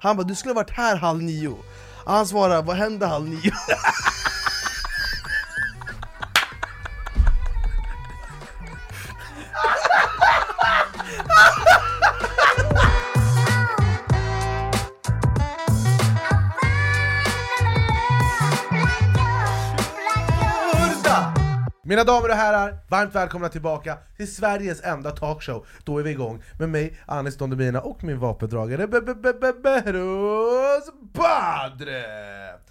Han bara, du skulle ha varit här halv nio. Han svarar, vad hände halv nio? Mina damer och herrar, varmt välkomna tillbaka till Sveriges enda talkshow. Då är vi igång med mig, Anis Don Demina och min vapendragare Be- Be- Be- Be- Behrouz Badre!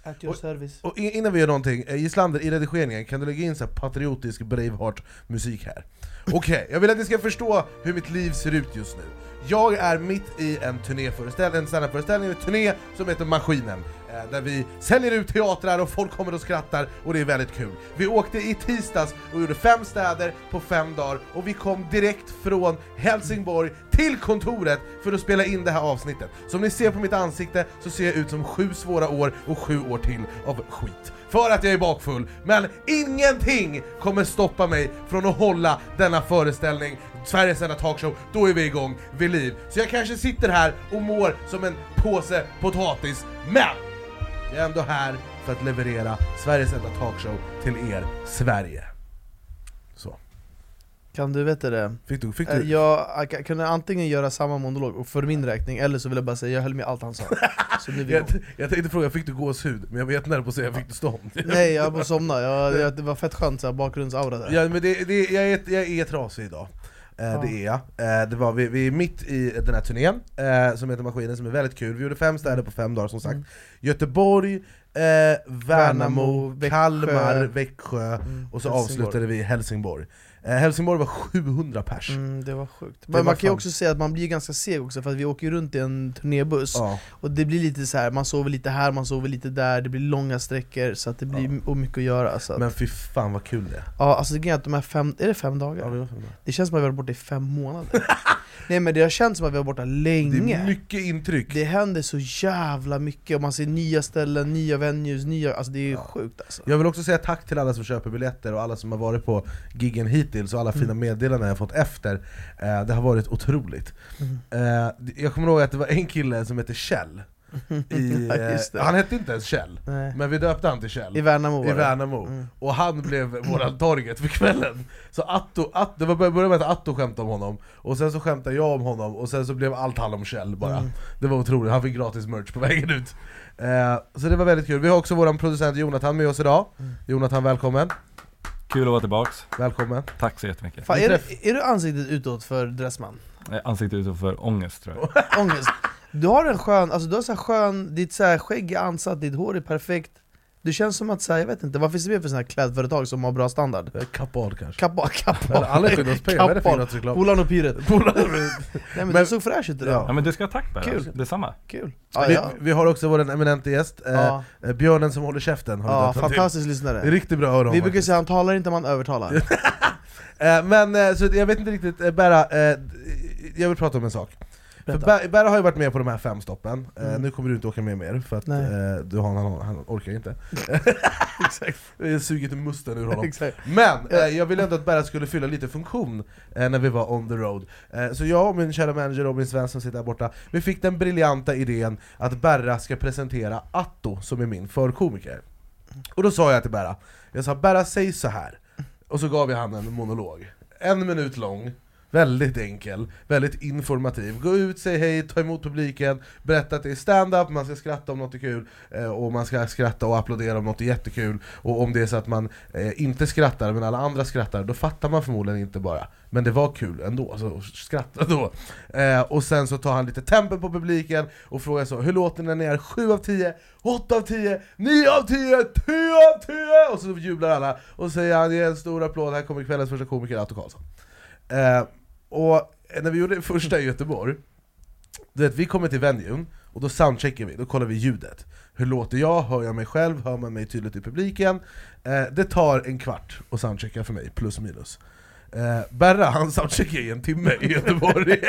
At your service. Och in- innan vi gör någonting, eh, Gislander i redigeringen, kan du lägga in så patriotisk Braveheart-musik här? Okej, jag vill att ni ska förstå hur mitt liv ser ut just nu. Jag är mitt i en turnéföreställning, en standupföreställning, en turné som heter Maskinen. Där vi säljer ut teatrar och folk kommer och skrattar och det är väldigt kul. Vi åkte i tisdags och gjorde fem städer på fem dagar och vi kom direkt från Helsingborg till kontoret för att spela in det här avsnittet. Som ni ser på mitt ansikte så ser jag ut som sju svåra år och sju år till av skit. För att jag är bakfull, men ingenting kommer stoppa mig från att hålla denna föreställning, Sveriges enda talkshow, då är vi igång vid liv. Så jag kanske sitter här och mår som en påse potatis, men jag är ändå här för att leverera Sveriges enda talkshow till er, Sverige. Så. Kan du veta det? Fick du? Fick Eh, du? Jag jag kunde antingen göra samma monolog och för min räkning, eller så vill jag bara säga jag höll med allt han sa. Så nu Jag, jag tänkte fråga, fick du gåshud? Men jag var jättenära på att säga, fick du stånd? Nej jag bara somnade, jag, jag, det var fett skönt så här, bakgrundsaura där. Ja, men det, det, jag, är, jag är trasig idag. Eh, Ja. Det är jag. Eh, det var, vi, vi är mitt i den här turnén, eh, som heter Maskinen, som är väldigt kul. Vi gjorde fem städer på fem dagar som sagt. Mm. Göteborg, Värnamo, Värnamo, Växjö. Kalmar, Växjö, Mm, och så Helsingborg. avslutade vi i Helsingborg. Eh, Helsingborg var 700 pers. Mm, det var sjukt. Det Men var man kan ju också säga att man blir ganska seg också, för att vi åker runt i en turnébuss Ja. Och det blir lite så här, man sover lite här, man sover lite där, det blir långa sträckor så att det blir och mycket att göra så att, Men fy fan vad kul det är. Ja alltså det är att de här fem, är det fem dagar? Ja, det, fem dagar. Det känns som att vi har varit borta i fem månader Nej men det har känts som att vi har varit borta det länge är mycket intryck. Det händer så jävla mycket, och man ser nya ställen, nya venues, nya, alltså det är Ja. sjukt alltså Jag vill också säga tack till alla som köper biljetter och alla som har varit på giggen hittills och alla Mm. fina meddelanden jag fått efter. Eh, det har varit otroligt. Mm. Eh, jag kommer ihåg att det var en kille som hette Kjell. I, Ja, eh, han hette inte ens Kjell, Nej. men vi döpte han till Kjell. I Värnamo I. Värnamo. Mm. Och han blev våran target för kvällen. Så Atto, Atto, det var började med att Atto skämtade om honom, och sen så skämtade jag om honom, och sen så blev allt handla om Kjell bara. Mm. Det var otroligt, han fick gratis merch på vägen ut. Eh, så det var väldigt kul. Vi har också våran producent Jonathan med oss idag. Mm. Jonathan, välkommen. Kul att vara tillbaks. Välkommen. Tack så jättemycket. Fan, är, du, är du ansiktet utåt för Dressman? Eh, Ansiktet utåt för ångest tror jag. Ångest? Du har en skön, alltså du har så här skön, ditt så här skägg är ansatt, ditt hår är perfekt Du känns som att, så här, jag vet inte, vad finns det mer för såna här klädföretag som har bra standard? Eh, Kapad kanske. Kappa, kappa Eller Alla vad är det för? Polarn och Pyret Nej men, Men- du såg fräsch ut idag, Ja. Ja men du ska ha tack Berra, Kul. detsamma. kul ja, Vi, ja. vi har också vår eminente gäst, eh, eh, Björnen som håller käften har till. fantastisk Det är lyssnare riktigt bra öron Vi brukar faktiskt. säga han talar inte, man övertalar Eh, Men så jag vet inte riktigt, Berra, eh, jag vill prata om en sak. Ber- Berra har ju varit med på de här fem stoppen, eh, Mm. nu kommer du inte åka med mer för att eh, du har, han, han orkar inte. Exakt, Vi har sugit musten ur honom. exakt Men eh, jag ville ändå att Berra skulle fylla lite funktion eh, när vi var on the road. Eh, så jag och min kära manager Robin Svensson sitter där borta, vi fick den briljanta idén att Berra ska presentera Atto som är min förkomiker. Och då sa jag till Berra, jag sa Berra säg så här och så gav jag han en monolog. En minut lång, väldigt enkel, väldigt informativ. Gå ut, säg hej, ta emot publiken, berätta att det är stand-up, man ska skratta om något är kul, eh, och man ska skratta och applådera om något är jättekul. Och om det är så att man eh, inte skrattar men alla andra skrattar, då fattar man förmodligen inte bara. Men det var kul ändå, så skratta då. Eh, och sen så tar han lite tempen på publiken och frågar så, hur låter ni när ni är 7 av 10, 8 av 10, 9 av 10, 10 av 10! Och så jublar alla, och så säger han, ge en stor applåd, här kommer kvällens första komiker, Atto Karlsson. Eh, och när vi gjorde det första i Göteborg, du vet, vi kommer till venuen, Och då soundcheckar vi, då kollar vi ljudet. Hur låter jag? Hör jag mig själv? Hör man mig tydligt i publiken? Eh, det tar en kvart att soundchecka för mig, plus minus. Eh, Berra han soundcheckade i en timme i Göteborg.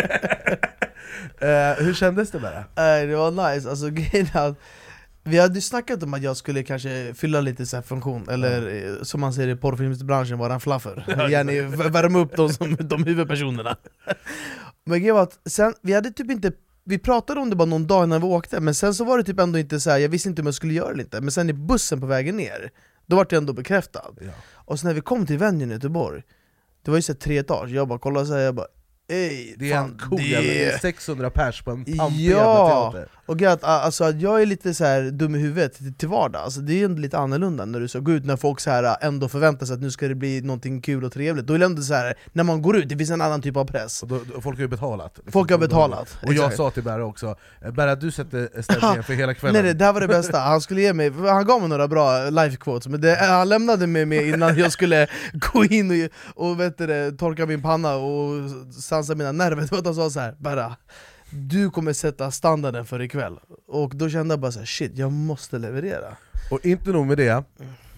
eh, hur kändes det Berra? Nej, det var nice, alltså grejen vi hade ju snackat om att jag skulle kanske fylla lite så här funktion, eller eh, som man säger i porrfilmsbranschen, vara en fluffer Gärna värma upp de, som, de huvudpersonerna. Men grejen var att sen, vi hade typ inte vi pratade om det bara någon dag innan vi åkte, men sen så var det typ ändå inte så här, jag visste inte om jag skulle göra det eller inte. Men sen i bussen på vägen ner, då var det ändå bekräftad. Ja. Och sen när vi kom till venuen i Göteborg, det var ju så här tre etage, jag bara kollade såhär, jag bara Ey, Det är fan, en cool det jävla, det är är 600 pers på en pampig Ja. teater. och grejen alltså, att jag är lite så här dum i huvudet till, vardags, alltså, det är ändå lite annorlunda när du ska gå ut när folk så här, ändå förväntar sig att nu ska det bli någonting kul och trevligt. Då är det ändå så här, när man går ut, det finns en annan typ av press. Och då, då, Folk har ju betalat. Folk har betalat, Och jag sa till Berra också, eh, Berra du sätter stämningen för hela kvällen. Nej, det här var det bästa, han skulle ge mig, han gav mig några bra life quotes men det, han lämnade mig med innan jag skulle gå in och, och vet du, det, torka min panna och dansade mina nerver, det var att han sa så här, Berra du kommer sätta standarden för ikväll. Och då kände jag bara så här, shit, jag måste leverera. Och inte nog med det,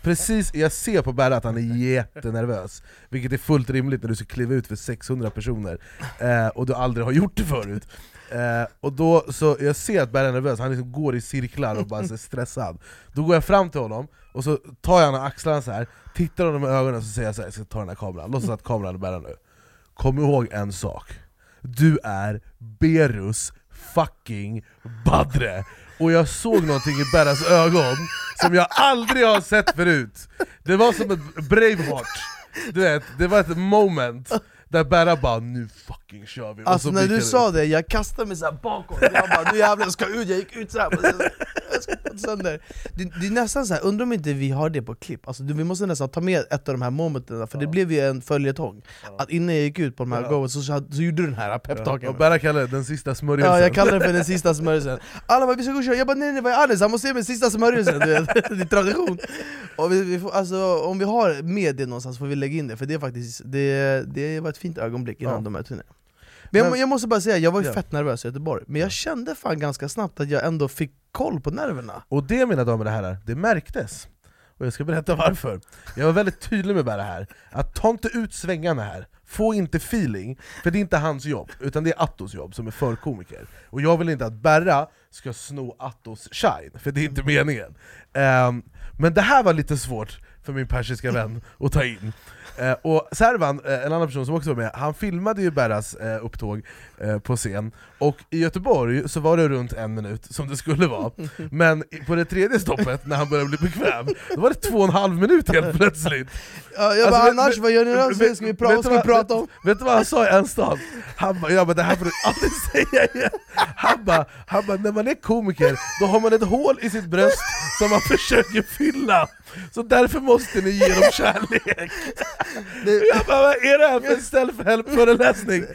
precis, jag ser på Berra att han är jättenervös Vilket är fullt rimligt när du ska kliva ut för 600 personer eh, och du aldrig har gjort det förut. Eh, Och då, så jag ser att Berra är nervös, han liksom går i cirklar och bara är stressad. Då går jag fram till honom, och så tar jag honom i axlarna så här tittar honom i ögonen och så säger jag så här, jag ska ta den här kameran, låtsas att kameran är Berra nu. Kom ihåg en sak, du är Berus fucking Badre. Och jag såg någonting i Berras ögon som jag aldrig har sett förut. Det var som ett Braveheart, du vet, det var ett moment där Berra bara 'nu fucking kör vi' Alltså så när du sa det, jag kastade mig såhär bakåt, jag bara nu jävlar jag ska ut, jag gick ut såhär jag ska få sönder. Det, det är nästan såhär, undrar om inte vi har det på klipp, alltså, du, vi måste nästan ta med ett av de här momenten, för det blev ju en följetong. Att innan jag gick ut på de här Ja. goes så, så, så gjorde du den här Ja, peptalken Och Berra kallade det den sista smörjelsen. Ja, jag kallar det för den sista smörjelsen. Alla bara vi ska gå och köra, jag bara nej nej vad är Anis? Han måste ge mig sista smörjelsen, du vet. det är tradition. Och vi, vi får, alltså, Om vi har med det någonstans får vi lägga in det, för det är faktiskt det, det var ett fint ögonblick innan Ja. de här turnéerna men jag, Men- jag måste bara säga, jag var ju Ja. fett nervös i Göteborg, men jag kände fan ganska snabbt att jag ändå fick koll på nerverna. Och det mina damer och herrar, det märktes. Och jag ska berätta varför. Jag var väldigt tydlig med Berra här, att ta inte ut svängarna här. Få inte feeling, för det är inte hans jobb, utan det är Attos jobb som är förkomiker. Och jag vill inte att Berra ska sno Attos shine, för det är inte meningen. Ehm, Men det här var lite svårt för min persiska vän att ta in Eh, och Servan, eh, en annan person som också var med, han filmade ju Berras eh, upptåg eh, på scen. Och i Göteborg så var det runt en minut, som det skulle vara. Men i- på det tredje stoppet, när han började bli bekväm, då var det två och en halv minut helt plötsligt. Ja, Jag Alltså, bara vet- annars, vad gör ni då? Ska vi, vet pra- du vad ska vi prata om? Vet du vad han sa i en stad? Han bara, ja, men det här får du aldrig säga igen. Han bara, han bara, när man är komiker, då har man ett hål i sitt bröst som man försöker fylla. Så därför måste ni ge dem kärlek Jag bara, vad är det här för self-help-föreläsning?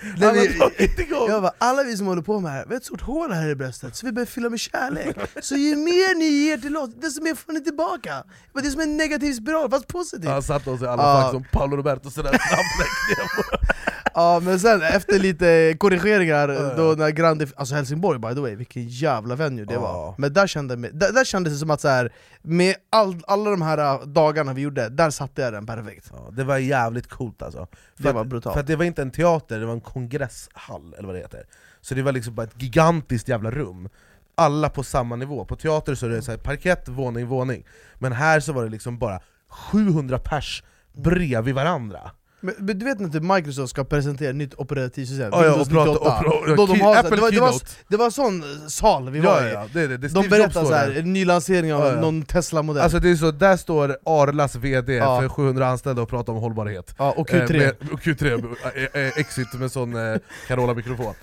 Jag bara, alla vi som håller på med det här, vi har ett stort hål här i bröstet, så vi behöver fylla med kärlek. Så ju mer ni ger till oss, desto mer får ni tillbaka. Det är som en negativ spiral, fast positivt. Han satte oss i alla fack som Paolo Roberto sådär snabbläckning Ja men sen efter lite korrigeringar, då när Grande, alltså Helsingborg by the way, vilken jävla venue det var Men där, kände, mig- där, där kändes det som att så här, med all, alla de här äh, dagarna vi gjorde, där satte jag den perfekt Ja, det var jävligt coolt alltså. För Det att- var brutalt. För att det var inte en teater, det var en kongresshall, eller vad det heter. Så det var liksom bara ett gigantiskt jävla rum. Alla på samma nivå. På teater så är det så här parkett, våning, våning. Men här så var det liksom bara 700 pers bredvid varandra. Men, men du vet när typ Microsoft ska presentera nytt operativsystem, Ja, ja, Windows och prata- 98 och pra- då de har, så- Apple det, var, det, var, det var sån sal vi var Ja, i ja, det är det. det är De berättar där. en ny lansering av Ja, någon Tesla-modell Alltså det är så, där står Arlas VD för 700 anställda och pratar om hållbarhet. ja, Och Eh, Q3 Med, och Q3, eh, eh, exit med sån eh, Carola-mikrofon.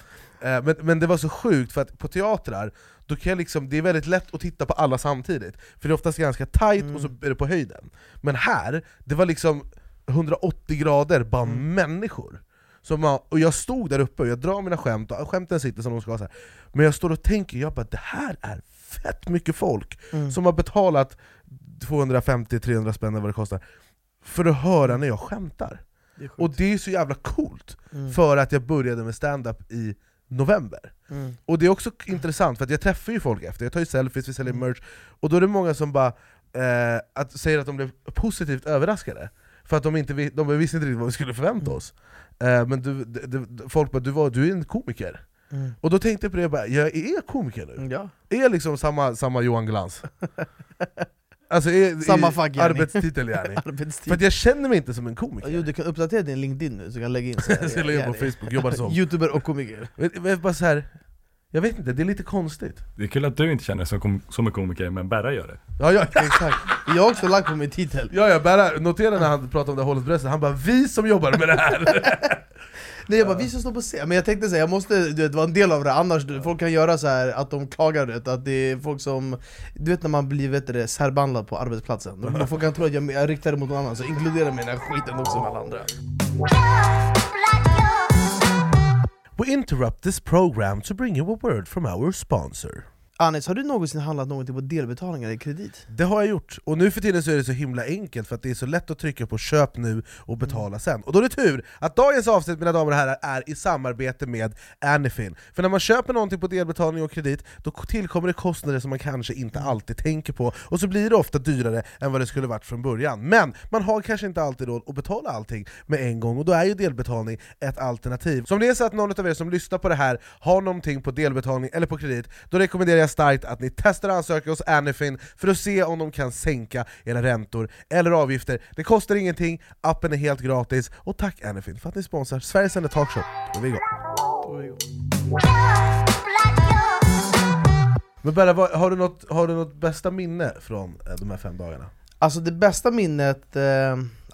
Eh, men, men det var så sjukt, för att på teatrar, då kan jag liksom, det är väldigt lätt att titta på alla samtidigt, för det är oftast ganska tight och så är det på höjden. Men här, det var liksom 180 grader, bara människor. Så man, och jag stod där uppe och jag drar mina skämt, och skämten sitter som de ska. Så här. Men jag står och tänker, jag bara, det här är fett mycket folk som har betalat 250-300 spänn eller vad det kostar, för att höra när jag skämtar. Det. Och det är så jävla coolt, Mm. för att jag började med stand-up i november. Mm. Och det är också intressant, för att jag träffar ju folk efter, jag tar ju selfies, vi säljer Mm. merch, och då är det många som bara eh, att, säger att de blev positivt överraskade. För att de, inte, de visste inte riktigt vad vi skulle förvänta oss. Eh, men du, d- d- folk bara du, var, 'du är en komiker' Mm. Och då tänkte jag på det, jag, bara, jag är komiker nu? Ja. Är jag liksom samma, samma Johan Glans? Alltså är, Samma fack, arbetstitel yani. Arbetstid. För jag känner mig inte som en komiker. Jo, du kan uppdatera din LinkedIn nu, så du kan lägga in så här, Jag ska lägga på Facebook, jobbar som. Youtuber och komiker Men, men bara så här, jag vet inte, det är lite konstigt. Det är kul att du inte känner dig som, kom- som en komiker, men Berra gör det. Ja, ja, Exakt, jag har också lagt på min titel. Ja, ja Berra, notera när han pratade om det här hålet bröstet, han bara 'Vi som jobbar med det här' Nej jag bara, vi som står på scen, men jag tänkte säga jag måste du vet, vara en del av det, annars du, folk kan göra så här att de klagar du vet, att det är folk som Du vet när man blir vet du, särbehandlad på arbetsplatsen, de, folk kan tro att jag, jag riktar det mot någon annan, så inkludera mig i den här skiten också med alla andra We interrupt this program to bring you a word from our sponsor. Anis, har du någonsin handlat någonting på delbetalningar i kredit? Det har jag gjort, och nu för tiden så är det så himla enkelt för att det är så lätt att trycka på köp nu och betala sen. Och då är det tur att dagens avsnitt mina damer och herrar är i samarbete med Anyfin. För när man köper någonting på delbetalning och kredit, då tillkommer det kostnader som man kanske inte alltid tänker på, och så blir det ofta dyrare än vad det skulle varit från början. Men man har kanske inte alltid råd att betala allting med en gång, och då är ju delbetalning ett alternativ. Så om det är så att någon av er som lyssnar på det här har någonting på delbetalning eller på kredit, då rekommenderar jag starkt att ni testar att ansöka hos Anyfin för att se om de kan sänka era räntor eller avgifter. Det kostar ingenting, appen är helt gratis, och tack Anyfin för att ni sponsrar Sveriges enda talkshow. Då är vi igång. Men Berra, vad- har, du något, har du något bästa minne från eh, de här fem dagarna? Alltså det bästa minnet, eh,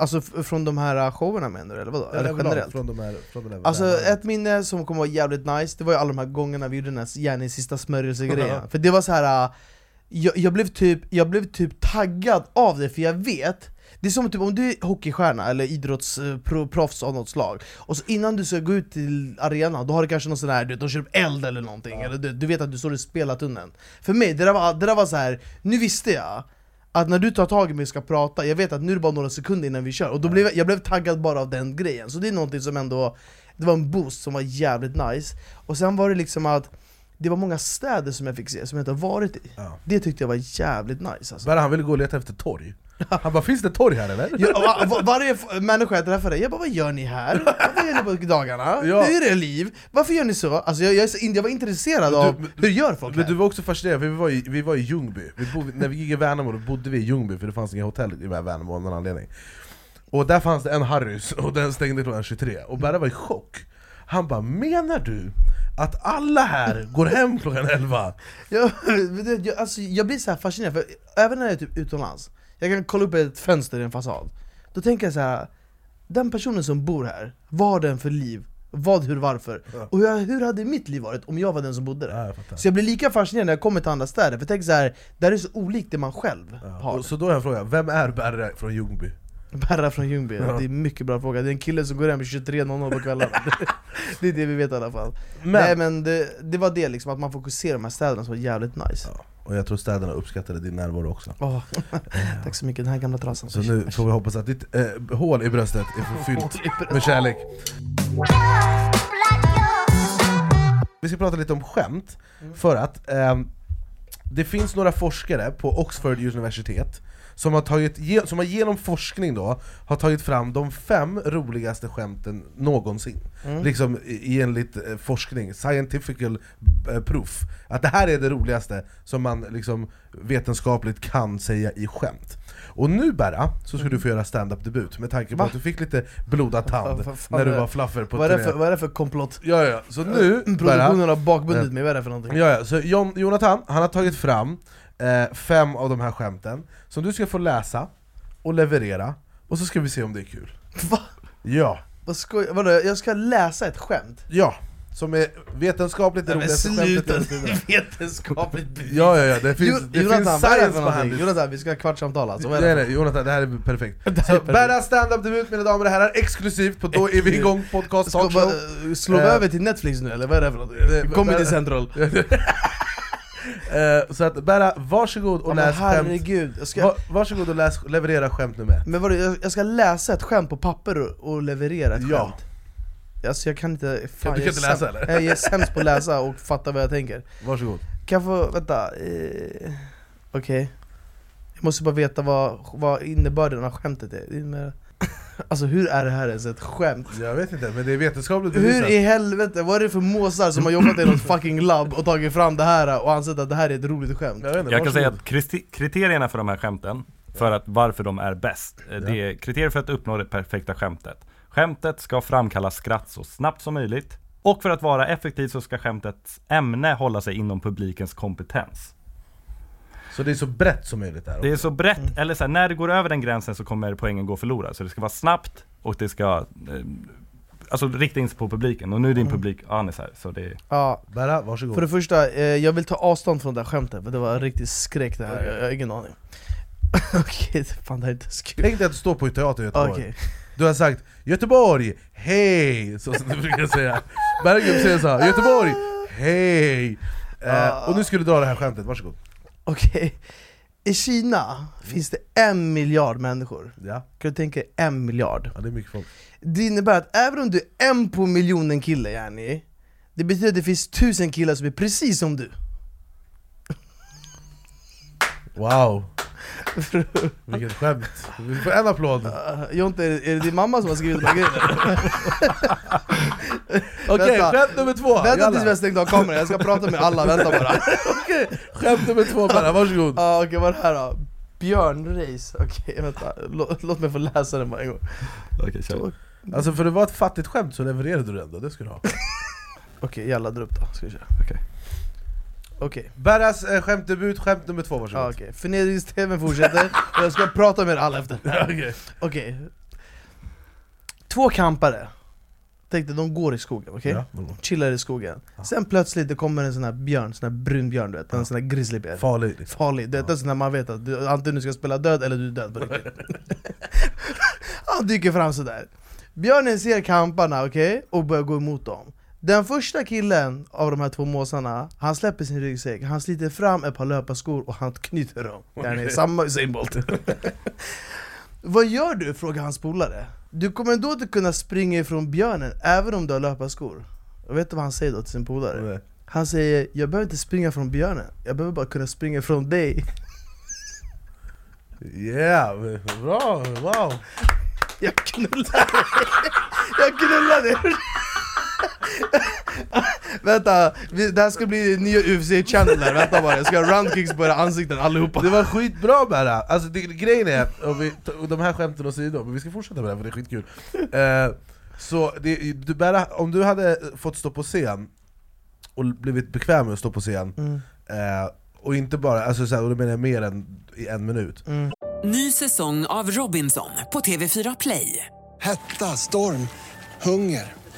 alltså från de här showerna menar du eller vadå? Eller generellt? Från de här, från den här Alltså ett minne som kommer vara jävligt nice, det var ju alla de här gångerna vi gjorde den här gärna sista smörjelsegrejen Ja. För det var så här. äh, jag, jag, blev typ, jag blev typ taggad av det för jag vet det är som typ om du är hockeystjärna eller idrottsproffs av något slag Och så innan du ska gå ut till arenan, då har du kanske någon sån här, du vet, de kör upp eld eller någonting eller du, du vet att du står i spelartunneln För mig, det där var, det där var så här. nu visste jag att när du tar tag i mig och ska prata, jag vet att nu är det bara några sekunder innan vi kör Och då blev jag, jag blev taggad bara av den grejen, så det är någonting som ändå Det var en boost som var jävligt nice Och sen var det liksom att det var många städer som jag fick se, som jag inte har varit i Ja. Det tyckte jag var jävligt nice alltså. Berra han ville gå och leta efter torg. Han bara 'Finns det torg här eller?' Ja, va, va, varje människa jag träffade, jag bara 'Vad gör ni här? Vad gör ni på dagarna? Ja. Hur är det liv? Varför gör ni så?' Alltså jag, jag, jag var intresserad du- av men- hur gör folk Men här? du var också fascinerad, för vi var i, vi var i Ljungby, vi bodde, när vi gick i Värnamo bodde vi i Ljungby för det fanns inga hotell i Värnamo av någon anledning Och där fanns det en Harrys, och den stängde klockan 23, och Berra var i chock Han bara 'Menar du att alla här går hem klockan 11?' Jag, alltså, jag blir så fascinerad, för även när jag är typ utomlands Jag kan kolla upp ett fönster i en fasad Då tänker jag så här. Den personen som bor här, vad har den för liv? Vad, hur, varför? Ja. Och hur, hur hade mitt liv varit om jag var den som bodde där? Ja, jag. Så jag blir lika fascinerad när jag kommer till andra städer, för jag tänker så här, det här är så olikt det man själv Ja, har och så då är jag frågan, vem är Berra från Ljungby? Berra från Ljungby, Ja. det är en mycket bra fråga Det är en kille som går hem 23.00 på kvällarna Det är det vi vet i alla fall Men, Nej men det, det var det liksom, att man får se de här städerna som var jävligt nice Ja, och jag tror städerna uppskattade din närvaro också. Åh, Tack så mycket, den här gamla trasan. Så nu får vi hoppas att ditt eh, hål i bröstet är fyllt med kärlek. Vi ska prata lite om skämt, för att ehm, det finns några forskare på Oxford universitet som har, tagit, som har genom forskning då, har tagit fram de fem roligaste skämten någonsin. Mm. Liksom enligt eh, forskning, scientifical eh, proof. Att det här är det roligaste som man liksom vetenskapligt kan säga i skämt. Och nu Berra, så ska du få göra stand-up debut med tanke på Va? att du fick lite blodad tand när du var fluffer på Vad är, det turné. för, vad är det för komplott? Ja, ja, så nu Berra, Produktionen har bakbundit mig, vad är det för någonting? Ja, ja, så Jon, Jonathan, han har tagit fram eh, fem av de här skämten som du ska få läsa och leverera, och så ska vi se om det är kul. Va? Ja, Vad skoj, vadå, jag ska läsa ett skämt? ja, som är vetenskapligt det Nej roligaste skämtet sluta, hela tiden. vetenskapligt bevis Ja, ja, ja, det finns, Jo- det Jonathan, finns science behind. Jonathan, vi ska ha kvartssamtal alltså, Nej det? nej Jonathan, det här är perfekt. Det här Så är perfekt. Berra stand-up debut mina damer och herrar, exklusivt på Då är vi igång podcast talkshow. bara, slår vi Eh, över till Netflix nu eller vad är det för någonting? Comedy Central Eh, så att Berra, varsågod och Ja, läs skämt. herregud, jag ska, Va, varsågod och läs, leverera skämt nummer ett. men vadå, jag, ska läsa ett skämt på papper och, och leverera ett Ja. skämt? Alltså jag kan inte... Fan, du kan inte läsa, eller? Jag är sämst på att läsa och fatta vad jag tänker Varsågod. Kan jag få, vänta, eh, okej Jag måste bara veta vad, vad innebörden av skämtet är, Alltså hur är det här ens ett skämt? Jag vet inte, men det är vetenskapligt Hur i helvete, vad är det för måsar som har jobbat i något fucking labb och tagit fram det här och ansett att det här är ett roligt skämt? Jag, inte, Jag kan säga att kriterierna för de här skämten, för att varför de är bäst, eh, det är kriterier för att uppnå det perfekta skämtet. Skämtet ska framkalla skratt så snabbt som möjligt, och för att vara effektivt så ska skämtets ämne hålla sig inom publikens kompetens. Så det är så brett som möjligt där Det är också. så brett, eller så här, när det går över den gränsen så kommer poängen gå förlorad. Så det ska vara snabbt och det ska eh, Alltså rikta in sig på publiken, och nu är din publik Anis här, så det är Ja, Berra, varsågod. för det första, eh, jag vill ta avstånd från det här skämtet för det var riktigt skräck det här, jag, jag har ingen aning. Okej, fan det här är inte så kul Tänk dig att du står på ett teater i Göteborg. Okej, Du har sagt 'Göteborg, hej' så som du brukar säga. Berggrupp säger såhär 'Göteborg, hej' eh, Och nu ska du dra det här skämtet, varsågod okej. I Kina finns det en miljard människor. Ja, Kan du tänka dig en miljard? ja det är mycket folk. Det innebär att även om du är en på miljonen kille yani Det betyder att det finns tusen killar som är precis som du. Wow. Vilket skämt, vi får en applåd. Jonte, är det, är det din mamma som har skrivit de här grejerna? Okej, Vänta. skämt nummer två! Vänta tills vi Jalla. har stängt av kameran, jag ska prata med alla, vänta bara. Okej, Skämt nummer två Berra, varsågod. Ah, Okej, vad är det här då? Björnrace, okej vänta, låt, låt mig få läsa den bara en gång. Okej, kör. Alltså för det var ett fattigt skämt så levererade du det ändå, det ska du ha. Okej, jävla dra upp då, ska vi köra. Okej. Okej, Berras eh, skämtdebut, skämt nummer två, varsågod. Ah, okej, förnedrings-tvn fortsätter. Och jag ska prata med er alla efter Okej. Okej. Två kampare Tänk dig, de går i skogen, okej? Ja, någon gång. Chillar i skogen. Sen plötsligt det kommer en sån här björn, sån här brun björn du vet, en sån här grizzlybjörn. Farlig liksom. Farlig, det är sån här man vet att du, antingen du ska spela död eller du är död på riktigt. Han dyker fram sådär. Björnen ser kamparna, okej? Och börjar gå emot dem. Den första killen av de här två måsarna, han släpper sin ryggsäck, han sliter fram ett par löparskor och han knyter dem. Okay. Samma Usain Bolt Vad gör du? frågar hans polare Du kommer ändå inte kunna springa ifrån björnen även om du har löparskor Och vet du vad han säger då till sin polare? Nej. Han säger 'Jag behöver inte springa från björnen, jag behöver bara kunna springa från dig' Yeah, bra, wow! Jag knullar dig! Jag knullar dig! Vänta, vi- det här ska bli nya UFC-channel vänta bara, jag ska ha roundkicks på era ansikten allihopa Det var skitbra Berra! Alltså det, grejen är, och vi, och de här skämten åsido, men vi ska fortsätta med det här för det är skitkul eh, Så det, du, Berra, om du hade fått stå på scen och blivit bekväm med att stå på scen Mm. eh, Och inte bara, alltså så här, och då menar jag mer än i en minut Ny säsong av Robinson på TV4 Play. Hetta, storm, hunger.